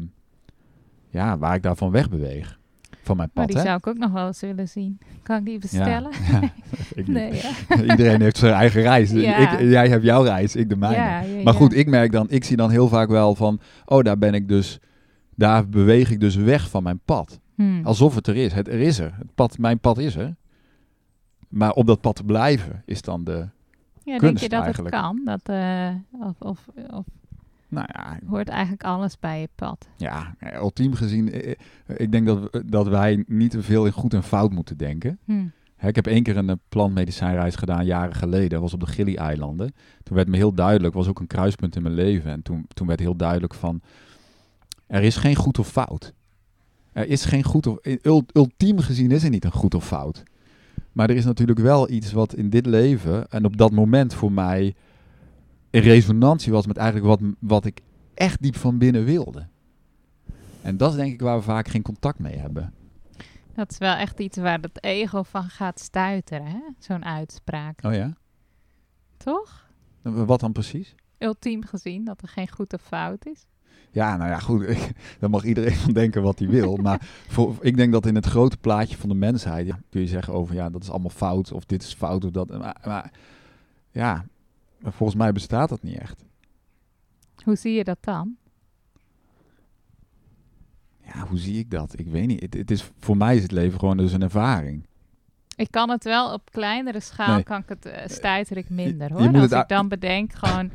ja, waar ik daarvan wegbeweeg. Van mijn Maar pad. die hè? zou ik ook nog wel eens willen zien. Kan ik die bestellen? ja, ik nee? Iedereen heeft zijn eigen reis. Ik, jij hebt jouw reis, ik de mijne. Maar goed, ik merk dan, ik zie dan heel vaak wel van, oh, daar ben ik dus, daar beweeg ik dus weg van mijn pad. Hm. Alsof het er is. Het er is er. Het pad, mijn pad is er. Maar op dat pad te blijven is dan de, ja, denk je dat eigenlijk. het kan? Dat, eh, of, of, of nou ja, hoort eigenlijk alles bij je pad? ja, ultiem gezien, eh, eh, ik denk dat, dat wij niet te veel in goed en fout moeten denken. Hm. Hè, ik heb één keer een eh, plantmedicijnreis gedaan, jaren geleden. Dat was op de Gili-eilanden. Toen werd me heel duidelijk, was ook een kruispunt in mijn leven. En toen, toen werd heel duidelijk van, er is geen goed of fout. Er is geen goed of, ul- ultiem gezien is er niet een goed of fout. Maar er is natuurlijk wel iets wat in dit leven en op dat moment voor mij in resonantie was met eigenlijk wat, wat ik echt diep van binnen wilde. En dat is denk ik waar we vaak geen contact mee hebben. Dat is wel echt iets waar het ego van gaat stuiteren, hè? Zo'n uitspraak. Oh ja? Toch? Wat dan precies? Ultiem gezien, dat er geen goed of fout is. Ja, nou ja, goed. ik- Daar mag iedereen van denken wat hij wil. maar voor, ik denk dat in het grote plaatje van de mensheid ja, kun je zeggen over ja, dat is allemaal fout of dit is fout of dat. Maar, maar ja, volgens mij bestaat dat niet echt. Hoe zie je dat dan? Ja, hoe zie ik dat? Ik weet niet. Het, het is, voor mij is het leven gewoon dus een ervaring. Ik kan het wel op kleinere schaal, Nee. kan ik het, stuiter ik minder hoor. Als ik dan bedenk gewoon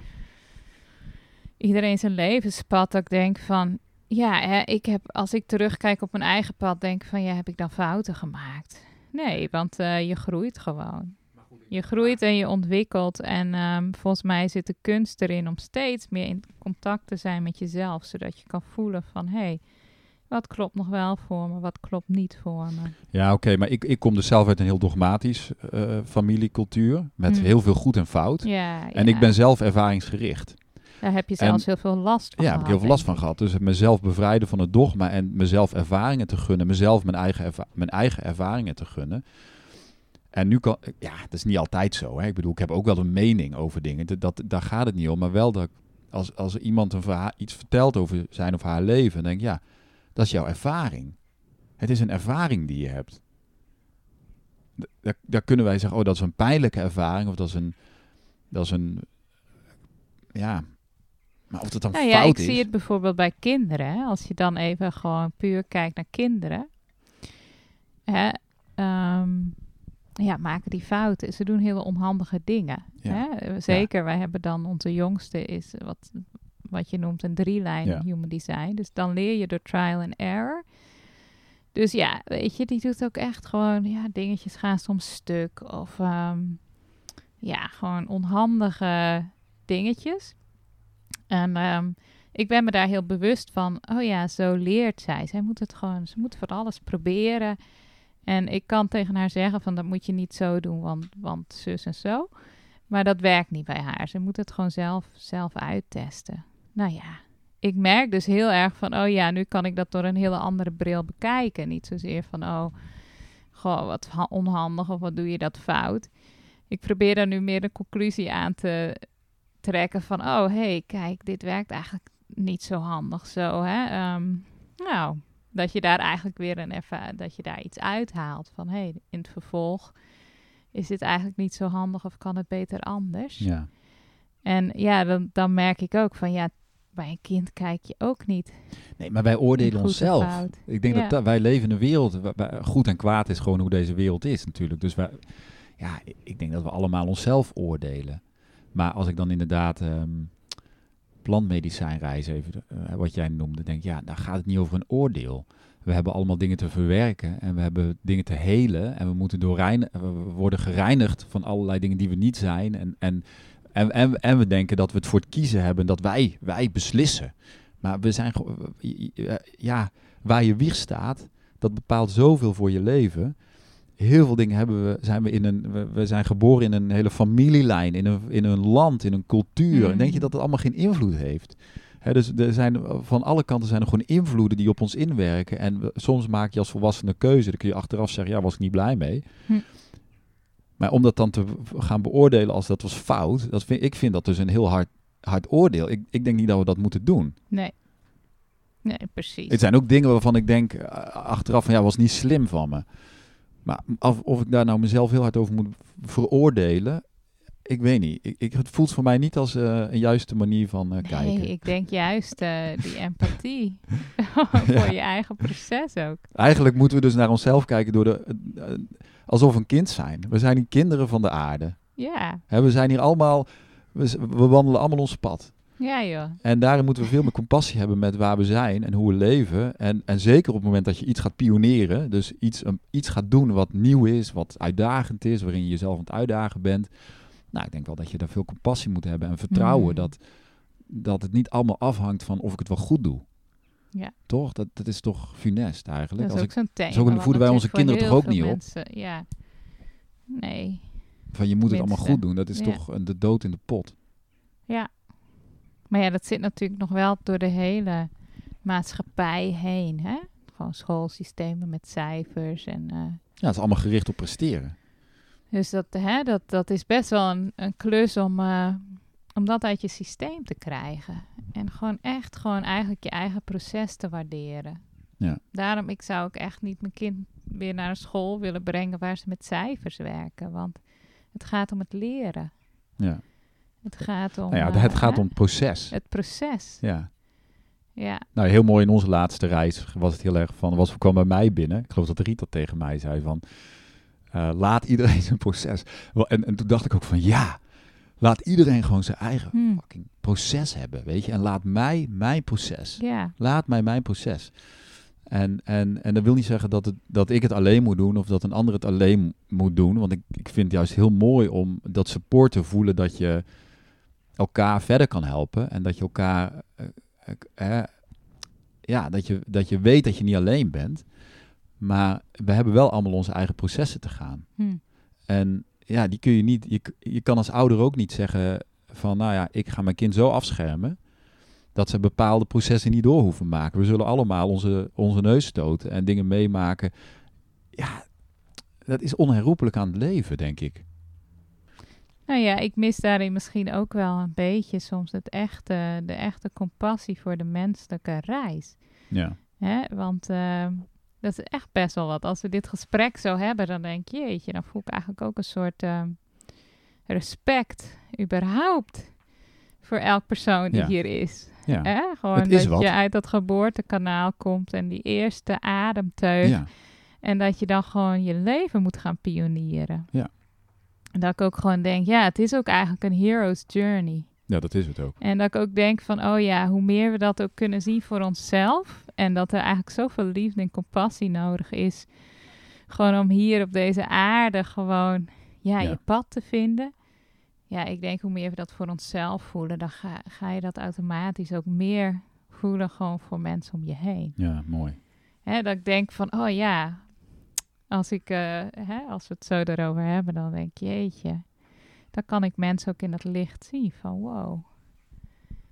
iedereen zijn levenspad, dat ik denk van, ja, hè, ik heb, als ik terugkijk op mijn eigen pad, denk ik van, ja, heb ik dan fouten gemaakt? Nee, want eh, je groeit gewoon. Je groeit en je ontwikkelt. En ehm, volgens mij zit de kunst erin om steeds meer in contact te zijn met jezelf. Zodat je kan voelen van, hé, hey, wat klopt nog wel voor me, wat klopt niet voor me. Ja, oké, maar ik, ik kom dus zelf uit een heel dogmatisch eh, familiecultuur. Met Hmm. heel veel goed en fout. Ja, En ja. ik ben zelf ervaringsgericht. Daar heb je En- zelfs heel veel last van Ja, heb ik heel veel last van gehad. Dus mezelf bevrijden van het dogma en mezelf ervaringen te gunnen. Mezelf mijn eigen, erva- mijn eigen ervaringen te gunnen. En nu kan, ja, dat is niet altijd zo. Hè. Ik bedoel, ik heb ook wel een mening over dingen. Dat, dat, daar gaat het niet om. Maar wel dat als, als iemand een verhaal, iets vertelt over zijn of haar leven, dan denk ik, ja, dat is jouw ervaring. Het is een ervaring die je hebt. Daar, daar kunnen wij zeggen, oh, dat is een pijnlijke ervaring. Of dat is een, dat is een ja, maar of het dan Nou ja, fout ik is. zie het bijvoorbeeld bij kinderen. Hè? Als je dan even gewoon puur kijkt naar kinderen. Hè? ehm, ja, maken die fouten. Ze doen hele onhandige dingen. Ja. Hè? Eh, Zeker, wij hebben dan onze jongste is wat, wat je noemt een drie-lijn Ja. human design. Dus dan leer je door trial and error. Dus ja, weet je, die doet ook echt gewoon, ja, dingetjes gaan soms stuk. Of ehm, ja, gewoon onhandige dingetjes. En ehm, ik ben me daar heel bewust van. Oh ja, zo leert zij. Zij moet het gewoon, ze moet van alles proberen. En ik kan tegen haar zeggen van dat moet je niet zo doen, want, want zus en zo. Maar dat werkt niet bij haar. Ze moet het gewoon zelf, zelf uittesten. Nou ja, ik merk dus heel erg van, oh ja, nu kan ik dat door een hele andere bril bekijken. Niet zozeer van, oh, goh, wat ha- onhandig of wat doe je dat fout. Ik probeer daar nu meer de conclusie aan te trekken van, oh hé, hey, kijk, dit werkt eigenlijk niet zo handig zo, hè. Ehm, nou, dat je daar eigenlijk weer een erva- dat je daar iets uithaalt van, hé, hey, in het vervolg is dit eigenlijk niet zo handig of kan het beter anders. Ja. En ja, dan, dan merk ik ook van, ja, bij een kind kijk je ook niet. Nee, maar wij oordelen onszelf. Ik denk Ja. dat da- wij leven in een wereld. wa- wa- goed en kwaad is gewoon hoe deze wereld is, natuurlijk. Dus wij, ja, ik- ik denk dat we allemaal onszelf oordelen. Maar als ik dan inderdaad ehm plantmedicijnreis, even eh, wat jij noemde, denk ja, daar gaat het niet over een oordeel. We hebben allemaal dingen te verwerken en we hebben dingen te helen. En we moeten door rein, we worden gereinigd van allerlei dingen die we niet zijn. En, en, en, en, en we denken dat we het voor het kiezen hebben, dat wij, wij beslissen. Maar we zijn ja, waar je wieg staat, dat bepaalt zoveel voor je leven. Heel veel dingen hebben we, zijn we in een, we, we zijn geboren in een hele familielijn, in een, in een land, in een cultuur. En denk je Mm. dat het allemaal geen invloed heeft? Dus er zijn, van alle kanten zijn er gewoon invloeden die op ons inwerken. En we- soms maak je als volwassene keuze, dan kun je achteraf zeggen, ja, was ik niet blij mee. Hm. Maar om dat dan te gaan beoordelen als dat was fout, dat vind, ik vind dat dus een heel hard, hard oordeel. Ik, ik denk niet dat we dat moeten doen. Nee. Nee, precies. Het zijn ook dingen waarvan ik denk eh, achteraf van ja, was niet slim van me. Maar of, of ik daar nou mezelf heel hard over moet veroordelen, ik weet niet. Ik, ik, het voelt voor mij niet als eh, een juiste manier van eh, kijken. Nee, ik denk juist eh, die empathie voor Ja. je eigen proces ook. Eigenlijk moeten we dus naar onszelf kijken door de, alsof we een kind zijn. We zijn die kinderen van de aarde. Ja, Hè, we zijn hier allemaal, we, we wandelen allemaal ons pad. Ja joh. En daarin moeten we veel meer compassie hebben met waar we zijn en hoe we leven. En, en zeker op het moment dat je iets gaat pioneren, dus iets, um, iets gaat doen wat nieuw is, wat uitdagend is, waarin je jezelf aan het uitdagen bent. Nou, ik denk wel dat je daar veel compassie moet hebben en vertrouwen Mm. dat, dat het niet allemaal afhangt van of ik het wel goed doe. Ja. Toch? Dat, dat is toch funest eigenlijk. Dat is Als ook zo'n thema. zo voeden wij onze kinderen toch ook niet op? Ja. Nee. van je moet het allemaal goed doen, dat is Ja. toch een- de dood in de pot. Ja. Maar ja, dat zit natuurlijk nog wel door de hele maatschappij heen. Hè? Gewoon schoolsystemen met cijfers. En, eh, Ja, het is allemaal gericht op presteren. dus dat, hè, dat, dat is best wel een, een klus om, eh, om dat uit je systeem te krijgen. En gewoon echt gewoon eigenlijk je eigen proces te waarderen. Ja. Daarom, ik zou ook echt niet mijn kind weer naar een school willen brengen waar ze met cijfers werken. Want het gaat om het leren. Ja. Het gaat om... Nou ja, eh, het gaat om proces. Het proces, Ja. ja. Nou, heel mooi in onze laatste reis was het heel erg van, was kwam bij mij binnen. Ik geloof dat Riet dat tegen mij zei van, eh, laat iedereen zijn proces. En, en toen dacht ik ook van, ja, laat iedereen gewoon zijn eigen Hm. fucking proces hebben, weet je. En laat mij mijn proces. Ja, Laat mij mijn proces. En, en, en dat wil niet zeggen dat, het, dat ik het alleen moet doen of dat een ander het alleen moet doen. Want ik, ik vind het juist heel mooi om dat support te voelen dat je elkaar verder kan helpen. En dat je elkaar, eh, eh, eh, ja, dat je, dat je weet dat je niet alleen bent. Maar we hebben wel allemaal onze eigen processen te gaan. hm. En ja, die kun je niet. Je, je kan als ouder ook niet zeggen van, nou ja, ik ga mijn kind zo afschermen dat ze bepaalde processen niet door hoeven maken. We zullen allemaal onze, onze neus stoten en dingen meemaken. Ja, dat is onherroepelijk aan het leven, denk ik. Nou ja, ik mis daarin misschien ook wel een beetje soms het echte, de echte compassie voor de menselijke reis. Ja. Hè? Want eh, dat is echt best wel wat. Als we dit gesprek zo hebben, dan denk je, jeetje, dan voel ik eigenlijk ook een soort eh, respect, überhaupt, voor elk persoon die Ja. hier is. Ja. Hè? Gewoon Het is dat wat. je uit dat geboortekanaal komt en die eerste ademteug. Ja. En dat je dan gewoon je leven moet gaan pionieren. Ja. En dat ik ook gewoon denk, ja, het is ook eigenlijk een hero's journey. ja, dat is het ook. En dat ik ook denk van, oh ja, hoe meer we dat ook kunnen zien voor onszelf. En dat er eigenlijk zoveel liefde en compassie nodig is. Gewoon om hier op deze aarde gewoon, ja, Ja. je pad te vinden. Ja, ik denk hoe meer we dat voor onszelf voelen, dan ga, ga je dat automatisch ook meer voelen gewoon voor mensen om je heen. Ja, mooi. Hè, dat ik denk van, oh ja, als, ik, eh, hè, als we het zo erover hebben, dan denk ik, jeetje, dan kan ik mensen ook in dat licht zien van, wow.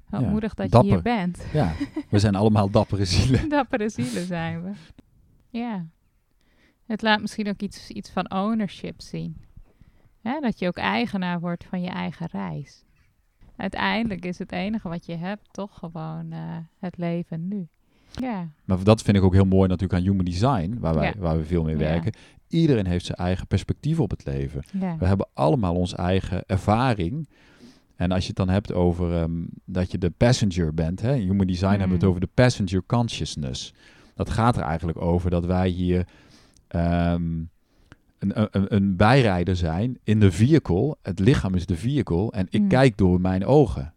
Wat Ja, moedig dat dapper. je hier bent. Ja, we zijn allemaal dappere zielen. Dappere zielen zijn we. Ja. Het laat misschien ook iets, iets van ownership zien. Hè, dat je ook eigenaar wordt van je eigen reis. Uiteindelijk is het enige wat je hebt toch gewoon eh, het leven nu. Ja, Maar dat vind ik ook heel mooi natuurlijk aan Human Design, waar, wij, Ja. waar we veel mee Ja. werken. Iedereen heeft zijn eigen perspectief op het leven. ja. We hebben allemaal onze eigen ervaring. En als je het dan hebt over ehm, dat je de passenger bent, hè, in Human Design hebben we het Mm. over de passenger consciousness. Dat gaat er eigenlijk over dat wij hier ehm, een, een, een bijrijder zijn in de vehicle. Het lichaam is de vehicle en ik Mm. kijk door mijn ogen.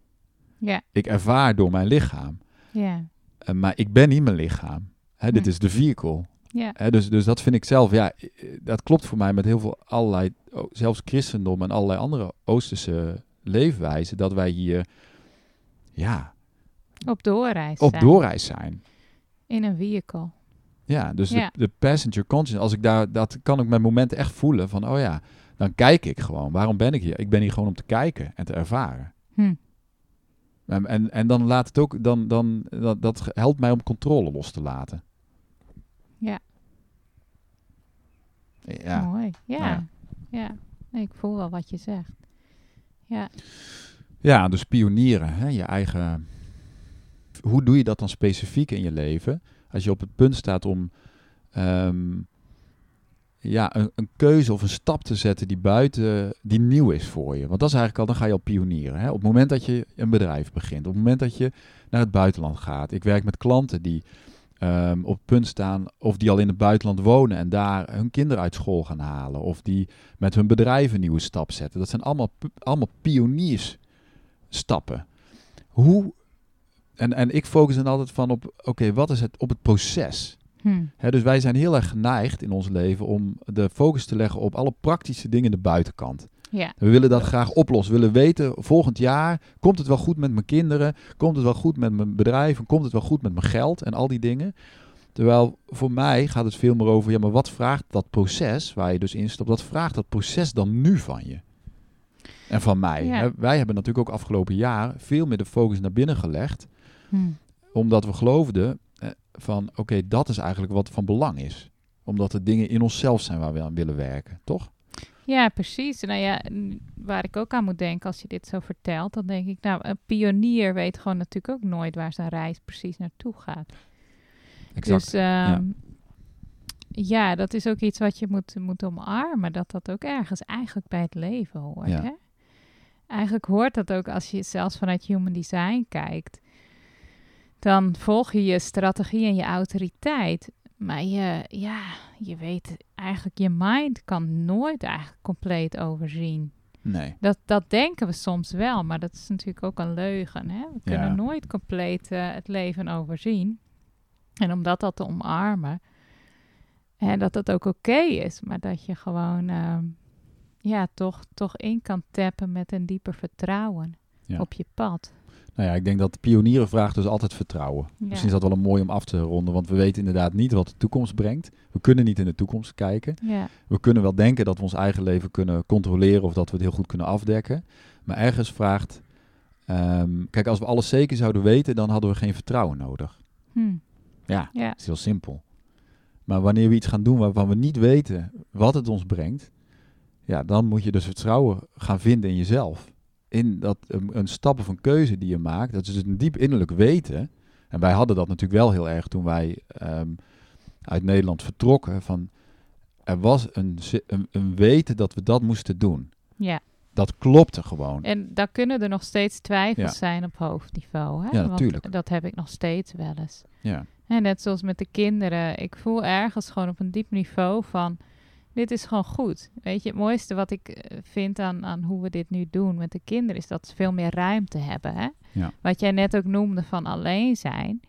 ja, Ik ervaar door mijn lichaam. ja, Eh, maar ik ben niet mijn lichaam. Hè, dit is de vehicle. ja. Hè, dus, dus dat vind ik zelf, ja, eh, dat klopt voor mij met heel veel allerlei, zelfs christendom en allerlei andere Oosterse leefwijzen, dat wij hier, ja, Op doorreis op zijn. doorreis zijn. In een vehicle. Ja, dus Ja. De, de passenger consciousness, als ik daar, dat kan ik met momenten echt voelen van, oh ja, dan kijk ik gewoon. Waarom ben ik hier? Ik ben hier gewoon om te kijken en te ervaren. Hm. En, en, en dan laat het ook, dan, dan, dat, dat helpt mij om controle los te laten. Ja. Ja. Mooi. Ja. Ja. Ja. Nee, ik voel wel wat je zegt. Ja. Ja, dus pionieren, hè, je eigen. Hoe doe je dat dan specifiek in je leven? Als je op het punt staat om ehm, ja, een, een keuze of een stap te zetten die buiten, die nieuw is voor je. Want dat is eigenlijk al, dan ga je al pionieren. Hè? Op het moment dat je een bedrijf begint, op het moment dat je naar het buitenland gaat. Ik werk met klanten die ehm, op het punt staan of die al in het buitenland wonen en daar hun kinderen uit school gaan halen. Of die met hun bedrijf een nieuwe stap zetten. Dat zijn allemaal, allemaal pioniersstappen. Hoe, en, en ik focus dan altijd van op, oké, wat is het op het proces? Hm. Hè, dus wij zijn heel erg geneigd in ons leven om de focus te leggen op alle praktische dingen de buitenkant. Ja. We willen dat graag oplossen. We willen weten, volgend jaar, komt het wel goed met mijn kinderen? Komt het wel goed met mijn bedrijf? En komt het wel goed met mijn geld? En al die dingen. Terwijl voor mij gaat het veel meer over, ja, maar wat vraagt dat proces waar je dus instapt? Wat vraagt dat proces dan nu van je? En van mij. Ja. Wij hebben natuurlijk ook afgelopen jaar veel meer de focus naar binnen gelegd Hm. omdat we geloofden van, oké, dat is eigenlijk wat van belang is. Omdat er dingen in onszelf zijn waar we aan willen werken, toch? Ja, precies. Nou ja, waar ik ook aan moet denken als je dit zo vertelt, dan denk ik, nou, een pionier weet gewoon natuurlijk ook nooit waar zijn reis precies naartoe gaat. Dus ehm, ja. dat is ook iets wat je moet, moet omarmen, dat dat ook ergens eigenlijk bij het leven hoort. Ja. Hè? Eigenlijk hoort dat ook als je zelfs vanuit human design kijkt. Dan volg je je strategie en je autoriteit. Maar je, ja, je weet eigenlijk, je mind kan nooit eigenlijk compleet overzien. nee. Dat, dat denken we soms wel, maar dat is natuurlijk ook een leugen. Hè? We kunnen Ja. nooit compleet eh, het leven overzien. En om dat, dat te omarmen, en dat dat ook oké is, maar dat je gewoon ehm, ja, toch, toch in kan tappen met een dieper vertrouwen Ja. op je pad. Nou ja, ik denk dat pionieren vraagt dus altijd vertrouwen. Ja. Misschien is dat wel een mooi om af te ronden, want we weten inderdaad niet wat de toekomst brengt. We kunnen niet in de toekomst kijken. Ja, We kunnen wel denken dat we ons eigen leven kunnen controleren of dat we het heel goed kunnen afdekken. Maar ergens vraagt, ehm, kijk, als we alles zeker zouden weten, dan hadden we geen vertrouwen nodig. hm. Ja, ja. Dat is heel simpel. Maar wanneer we iets gaan doen waarvan we niet weten wat het ons brengt, ja, dan moet je dus vertrouwen gaan vinden in jezelf. In dat een, een stap of een keuze die je maakt, dat is dus een diep innerlijk weten. En wij hadden dat natuurlijk wel heel erg toen wij ehm, uit Nederland vertrokken. Van, er was een, een, een weten dat we dat moesten doen. ja. Dat klopte gewoon. En daar kunnen er nog steeds twijfels Ja. zijn op hoofdniveau. Hè? Ja, Want natuurlijk. dat heb ik nog steeds wel eens. Ja, En net zoals met de kinderen. Ik voel ergens gewoon op een diep niveau van... Dit is gewoon goed. Weet je, het mooiste wat ik eh, vind aan, aan hoe we dit nu doen met de kinderen... is dat ze veel meer ruimte hebben. Hè? Ja. Wat jij net ook noemde van alleen zijn.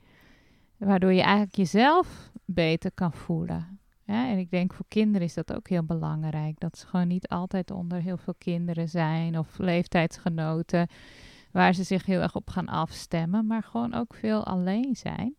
Waardoor je eigenlijk jezelf beter kan voelen. En ik denk voor kinderen is dat ook heel belangrijk. Dat ze gewoon niet altijd onder heel veel kinderen zijn... of leeftijdsgenoten... waar ze zich heel erg op gaan afstemmen... maar gewoon ook veel alleen zijn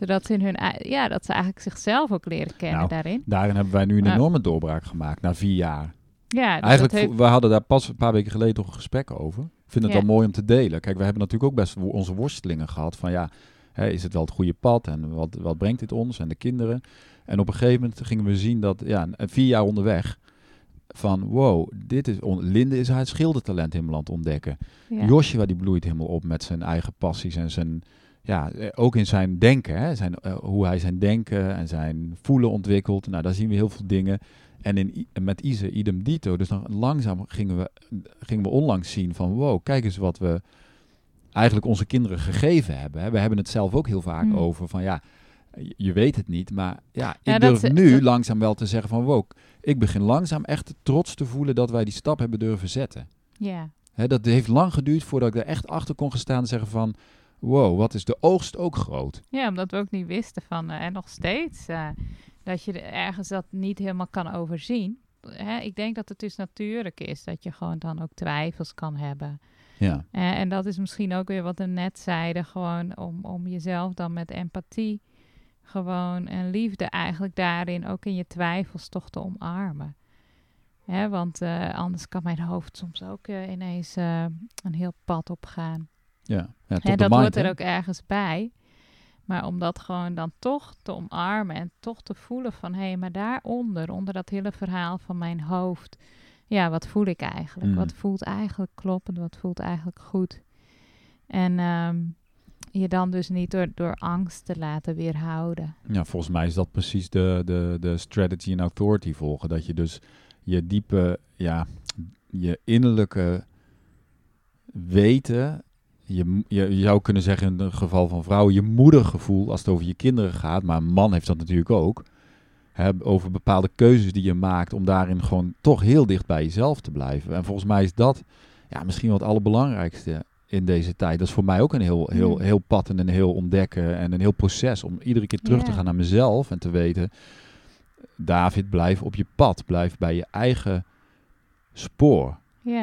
zodat ze in hun ja, dat ze eigenlijk zichzelf ook leren kennen Nou, daarin. daarin hebben wij nu een enorme doorbraak gemaakt na vier jaar. Ja, dus Eigenlijk, heeft, we hadden daar pas een paar weken geleden toch een gesprek over. Ik vind het Ja. wel mooi om te delen. Kijk, we hebben natuurlijk ook best onze worstelingen gehad van ja, hè, is het wel het goede pad en wat, wat brengt dit ons en de kinderen? En op een gegeven moment gingen we zien dat, ja, vier jaar onderweg, van wow, dit is, Linde is haar schildertalent helemaal aan het ontdekken. ja. Joshua die bloeit helemaal op met zijn eigen passies en zijn, ja, eh, ook in zijn denken, hè, zijn, eh, hoe hij zijn denken en zijn voelen ontwikkelt. Nou, daar zien we heel veel dingen. En in, met Ise, idem dito. Dus dan langzaam gingen we, gingen we onlangs zien van, wow, kijk eens wat we eigenlijk onze kinderen gegeven hebben. Hè. We hebben het zelf ook heel vaak Hmm. over van, ja, je, weet het niet, maar ja, ik Ja, durf is- nu dat- langzaam wel te zeggen van, wow, ik begin langzaam echt trots te voelen dat wij die stap hebben durven zetten. ja. Hè, dat heeft lang geduurd voordat ik er echt achter kon gaan staan en zeggen van... Wow, wat is de oogst ook groot. ja, omdat we ook niet wisten van, eh, en nog steeds, eh, dat je er ergens dat niet helemaal kan overzien. Hè, ik denk dat het dus natuurlijk is dat je gewoon dan ook twijfels kan hebben. Ja, Eh, en dat is misschien ook weer wat we net zeiden, gewoon om, om jezelf dan met empathie gewoon en liefde eigenlijk daarin ook in je twijfels toch te omarmen. Hè, want anders kan mijn hoofd soms ook ineens een heel pad opgaan. Ja. ja dat mind, hoort er hè? ook ergens bij. Maar om dat gewoon dan toch te omarmen en toch te voelen van... hé, maar daaronder, onder dat hele verhaal van mijn hoofd... ja, wat voel ik eigenlijk? Mm. Wat voelt eigenlijk kloppend? Wat voelt eigenlijk goed? En ehm, je dan dus niet door, door angst te laten weerhouden. Ja, volgens mij is dat precies de, de, de strategy en authority volgen. Dat je dus je diepe, ja, je innerlijke weten... Je, je, je zou kunnen zeggen in het geval van vrouwen, je moedergevoel als het over je kinderen gaat. Maar een man heeft dat natuurlijk ook. Hè, over bepaalde keuzes die je maakt om daarin gewoon toch heel dicht bij jezelf te blijven. En volgens mij is dat ja, misschien wel het allerbelangrijkste in deze tijd. Dat is voor mij ook een heel, heel, Mm. heel pad en een heel ontdekken en een heel proces om iedere keer terug te gaan naar mezelf en te weten, David, blijf op je pad, blijf bij je eigen spoor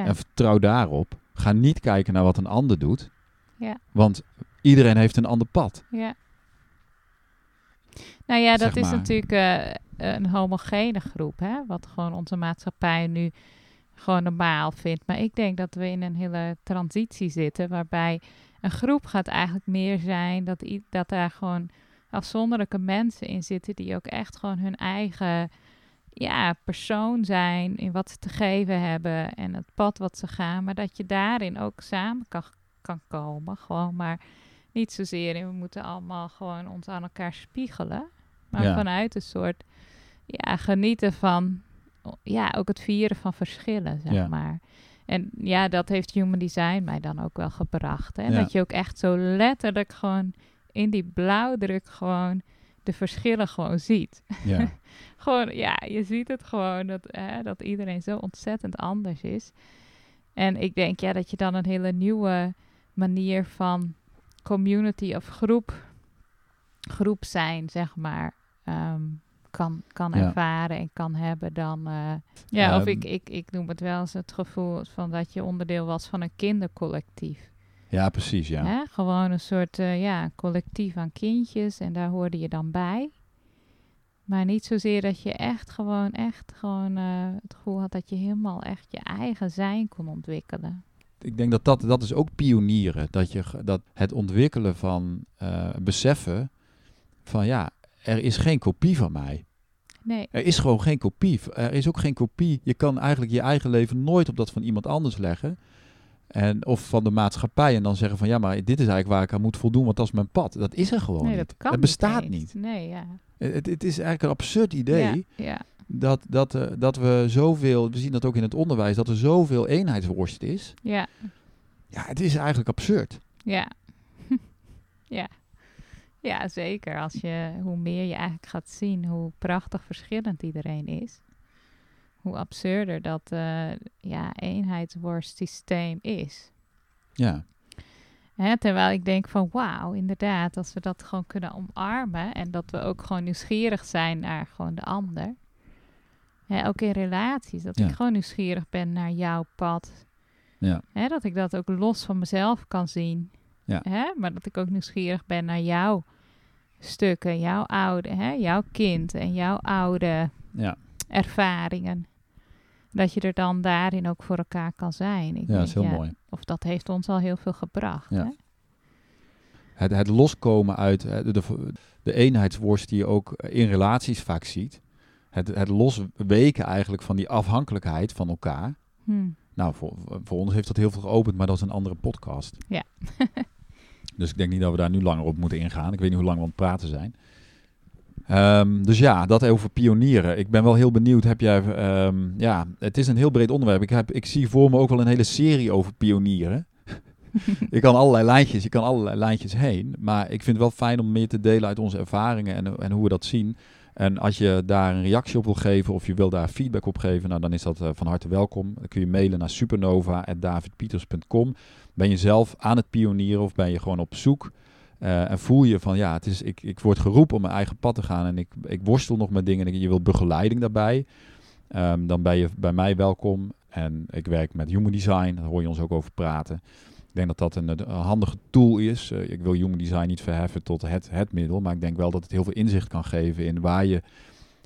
en vertrouw daarop. Ga niet kijken naar wat een ander doet, Ja. want iedereen heeft een ander pad. ja. Nou ja, dat Zeg is maar. natuurlijk eh, een homogene groep, hè? Wat gewoon onze maatschappij nu gewoon normaal vindt. Maar ik denk dat we in een hele transitie zitten, waarbij een groep gaat eigenlijk meer zijn dat, dat daar gewoon afzonderlijke mensen in zitten die ook echt gewoon hun eigen ja, persoon zijn in wat ze te geven hebben en het pad wat ze gaan, maar dat je daarin ook samen kan, kan komen. Gewoon maar niet zozeer in we moeten allemaal gewoon ons aan elkaar spiegelen, maar Ja. vanuit een soort ja, genieten van ja, ook het vieren van verschillen, zeg Ja. maar. En ja, dat heeft human design mij dan ook wel gebracht. Hè? Ja. Dat je ook echt zo letterlijk gewoon in die blauwdruk gewoon de verschillen gewoon ziet. Ja, Gewoon, ja, je ziet het gewoon dat, hè, dat iedereen zo ontzettend anders is. En ik denk ja, dat je dan een hele nieuwe manier van community of groep, groep zijn, zeg maar, ehm, kan, kan Ja. ervaren en kan hebben dan. eh, ja, of Ehm. ik, ik, ik noem het wel eens het gevoel van dat je onderdeel was van een kindercollectief. ja precies, ja. Hè? Gewoon een soort eh, ja, collectief aan kindjes en daar hoorde je dan bij. Maar niet zozeer dat je echt gewoon, echt gewoon eh, het gevoel had dat je helemaal echt je eigen zijn kon ontwikkelen. Ik denk dat dat, dat is ook pionieren. Dat, je, dat het ontwikkelen van eh, beseffen van ja, er is geen kopie van mij. Nee, Er is gewoon geen kopie. Er is ook geen kopie. Je kan eigenlijk je eigen leven nooit op dat van iemand anders leggen. En, of van de maatschappij. En dan zeggen van ja, maar dit is eigenlijk waar ik aan moet voldoen, want dat is mijn pad. Dat is er gewoon nee niet. dat kan het bestaat eens. niet. Nee, ja. Het, het is eigenlijk een absurd idee. Ja, ja. Dat, dat, eh, dat we zoveel, we zien dat ook in het onderwijs, dat er zoveel eenheidsworst is. Ja, Ja, het is eigenlijk absurd. ja. ja. Ja, zeker. Als je, hoe meer je eigenlijk gaat zien hoe prachtig verschillend iedereen is, hoe absurder dat eh ja, eenheidsworstsysteem is. Ja, Hè, terwijl ik denk van wauw, inderdaad, als we dat gewoon kunnen omarmen en dat we ook gewoon nieuwsgierig zijn naar gewoon de ander. Hè, ook in relaties, dat Ja. ik gewoon nieuwsgierig ben naar jouw pad. ja, Hè, dat ik dat ook los van mezelf kan zien. Ja. Hè, maar dat ik ook nieuwsgierig ben naar jouw stukken, jouw oude, hè, jouw kind en jouw oude ja. ervaringen. Dat je er dan daarin ook voor elkaar kan zijn. Ik ja, denk, dat is heel mooi. Of dat heeft ons al heel veel gebracht. Ja. Hè? Het, het loskomen uit de, de, de eenheidsworst die je ook in relaties vaak ziet. Het, het losweken eigenlijk van die afhankelijkheid van elkaar. Hm. Nou, voor, voor ons heeft dat heel veel geopend, maar dat is een andere podcast. Ja. dus ik denk niet dat we daar nu langer op moeten ingaan. Ik weet niet hoe lang we aan het praten zijn. Ehm, dus ja, dat over pionieren. Ik ben wel heel benieuwd. Heb jij, ehm, ja, het is een heel breed onderwerp. Ik, heb, ik zie voor me ook wel een hele serie over pionieren. ik kan allerlei lijntjes, je kan allerlei lijntjes heen. Maar ik vind het wel fijn om meer te delen uit onze ervaringen en, en hoe we dat zien. En als je daar een reactie op wil geven of je wil daar feedback op geven, nou, dan is dat eh, van harte welkom. Dan kun je mailen naar supernova.davidpieters.com. Ben je zelf aan het pionieren of ben je gewoon op zoek? Eh, en voel je van ja, het is, ik, ik word geroepen om mijn eigen pad te gaan en ik, ik worstel nog met dingen en je wil begeleiding daarbij. Ehm, dan ben je bij mij welkom. En ik werk met Human Design, daar hoor je ons ook over praten. Ik denk dat dat een, een handige tool is. Eh, ik wil Human Design niet verheffen tot het, het middel, maar ik denk wel dat het heel veel inzicht kan geven in waar je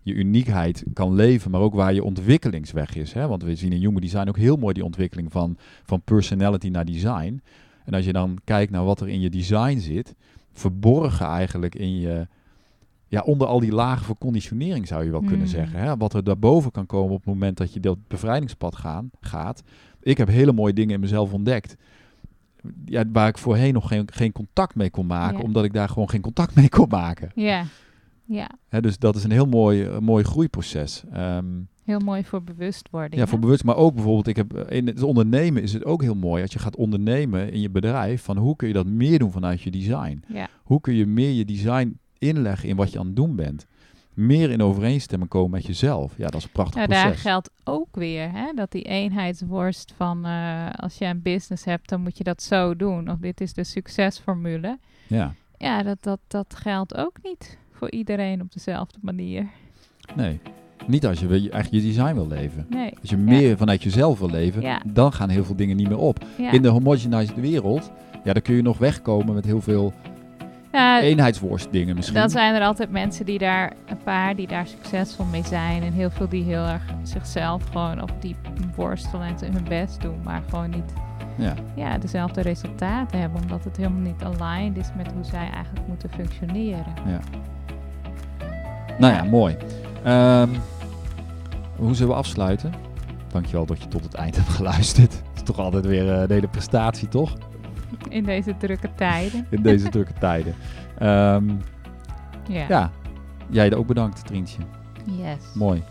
je uniekheid kan leven, maar ook waar je ontwikkelingsweg is. Hè? Want we zien in Human Design ook heel mooi die ontwikkeling van, van personality naar design. En als je dan kijkt naar wat er in je design zit, verborgen eigenlijk in je, ja, onder al die lagen van conditionering zou je wel kunnen Mm. zeggen. Hè? Wat er daarboven kan komen op het moment dat je dat bevrijdingspad gaan, gaat. Ik heb hele mooie dingen in mezelf ontdekt. Ja, waar ik voorheen nog geen, geen contact mee kon maken, Ja. omdat ik daar gewoon geen contact mee kon maken. Ja, ja. Hè, dus dat is een heel mooi, eh, mooi groeiproces. Ehm, heel mooi voor bewustwording. ja, voor bewust, maar ook bijvoorbeeld, ik heb eh, in het ondernemen is het ook heel mooi als je gaat ondernemen in je bedrijf. Van hoe kun je dat meer doen vanuit je design? ja. Hoe kun je meer je design inleggen in wat je aan het doen bent? Meer in overeenstemming komen met jezelf. Ja, dat is een prachtig daar proces. geldt ook weer hè, dat die eenheidsworst van eh, als je een business hebt, dan moet je dat zo doen. Of dit is de succesformule. Ja, Ja, dat, dat, dat geldt ook niet voor iedereen op dezelfde manier. nee. Niet als je wil- je design wil leven. Nee. Als je meer vanuit jezelf wil leven, Ja. dan gaan heel veel dingen niet meer op. Ja. In de homogenized wereld, ja, dan kun je nog wegkomen met heel veel Ja, eenheidsworst dingen misschien. dan zijn er altijd mensen die daar, een paar die daar succesvol mee zijn. En heel veel die heel erg zichzelf gewoon op die worstelen en hun best doen. Maar gewoon niet Ja. ja, dezelfde resultaten hebben. Omdat het helemaal niet aligned is met hoe zij eigenlijk moeten functioneren. Nou ja, mooi. Ehm, hoe zullen we afsluiten? Dankjewel dat je tot het eind hebt geluisterd. Het is toch altijd weer eh, een hele prestatie, toch? In deze drukke tijden. In deze drukke tijden. Ehm, Ja. ja, jij ook bedankt, Trientje. Yes. Mooi.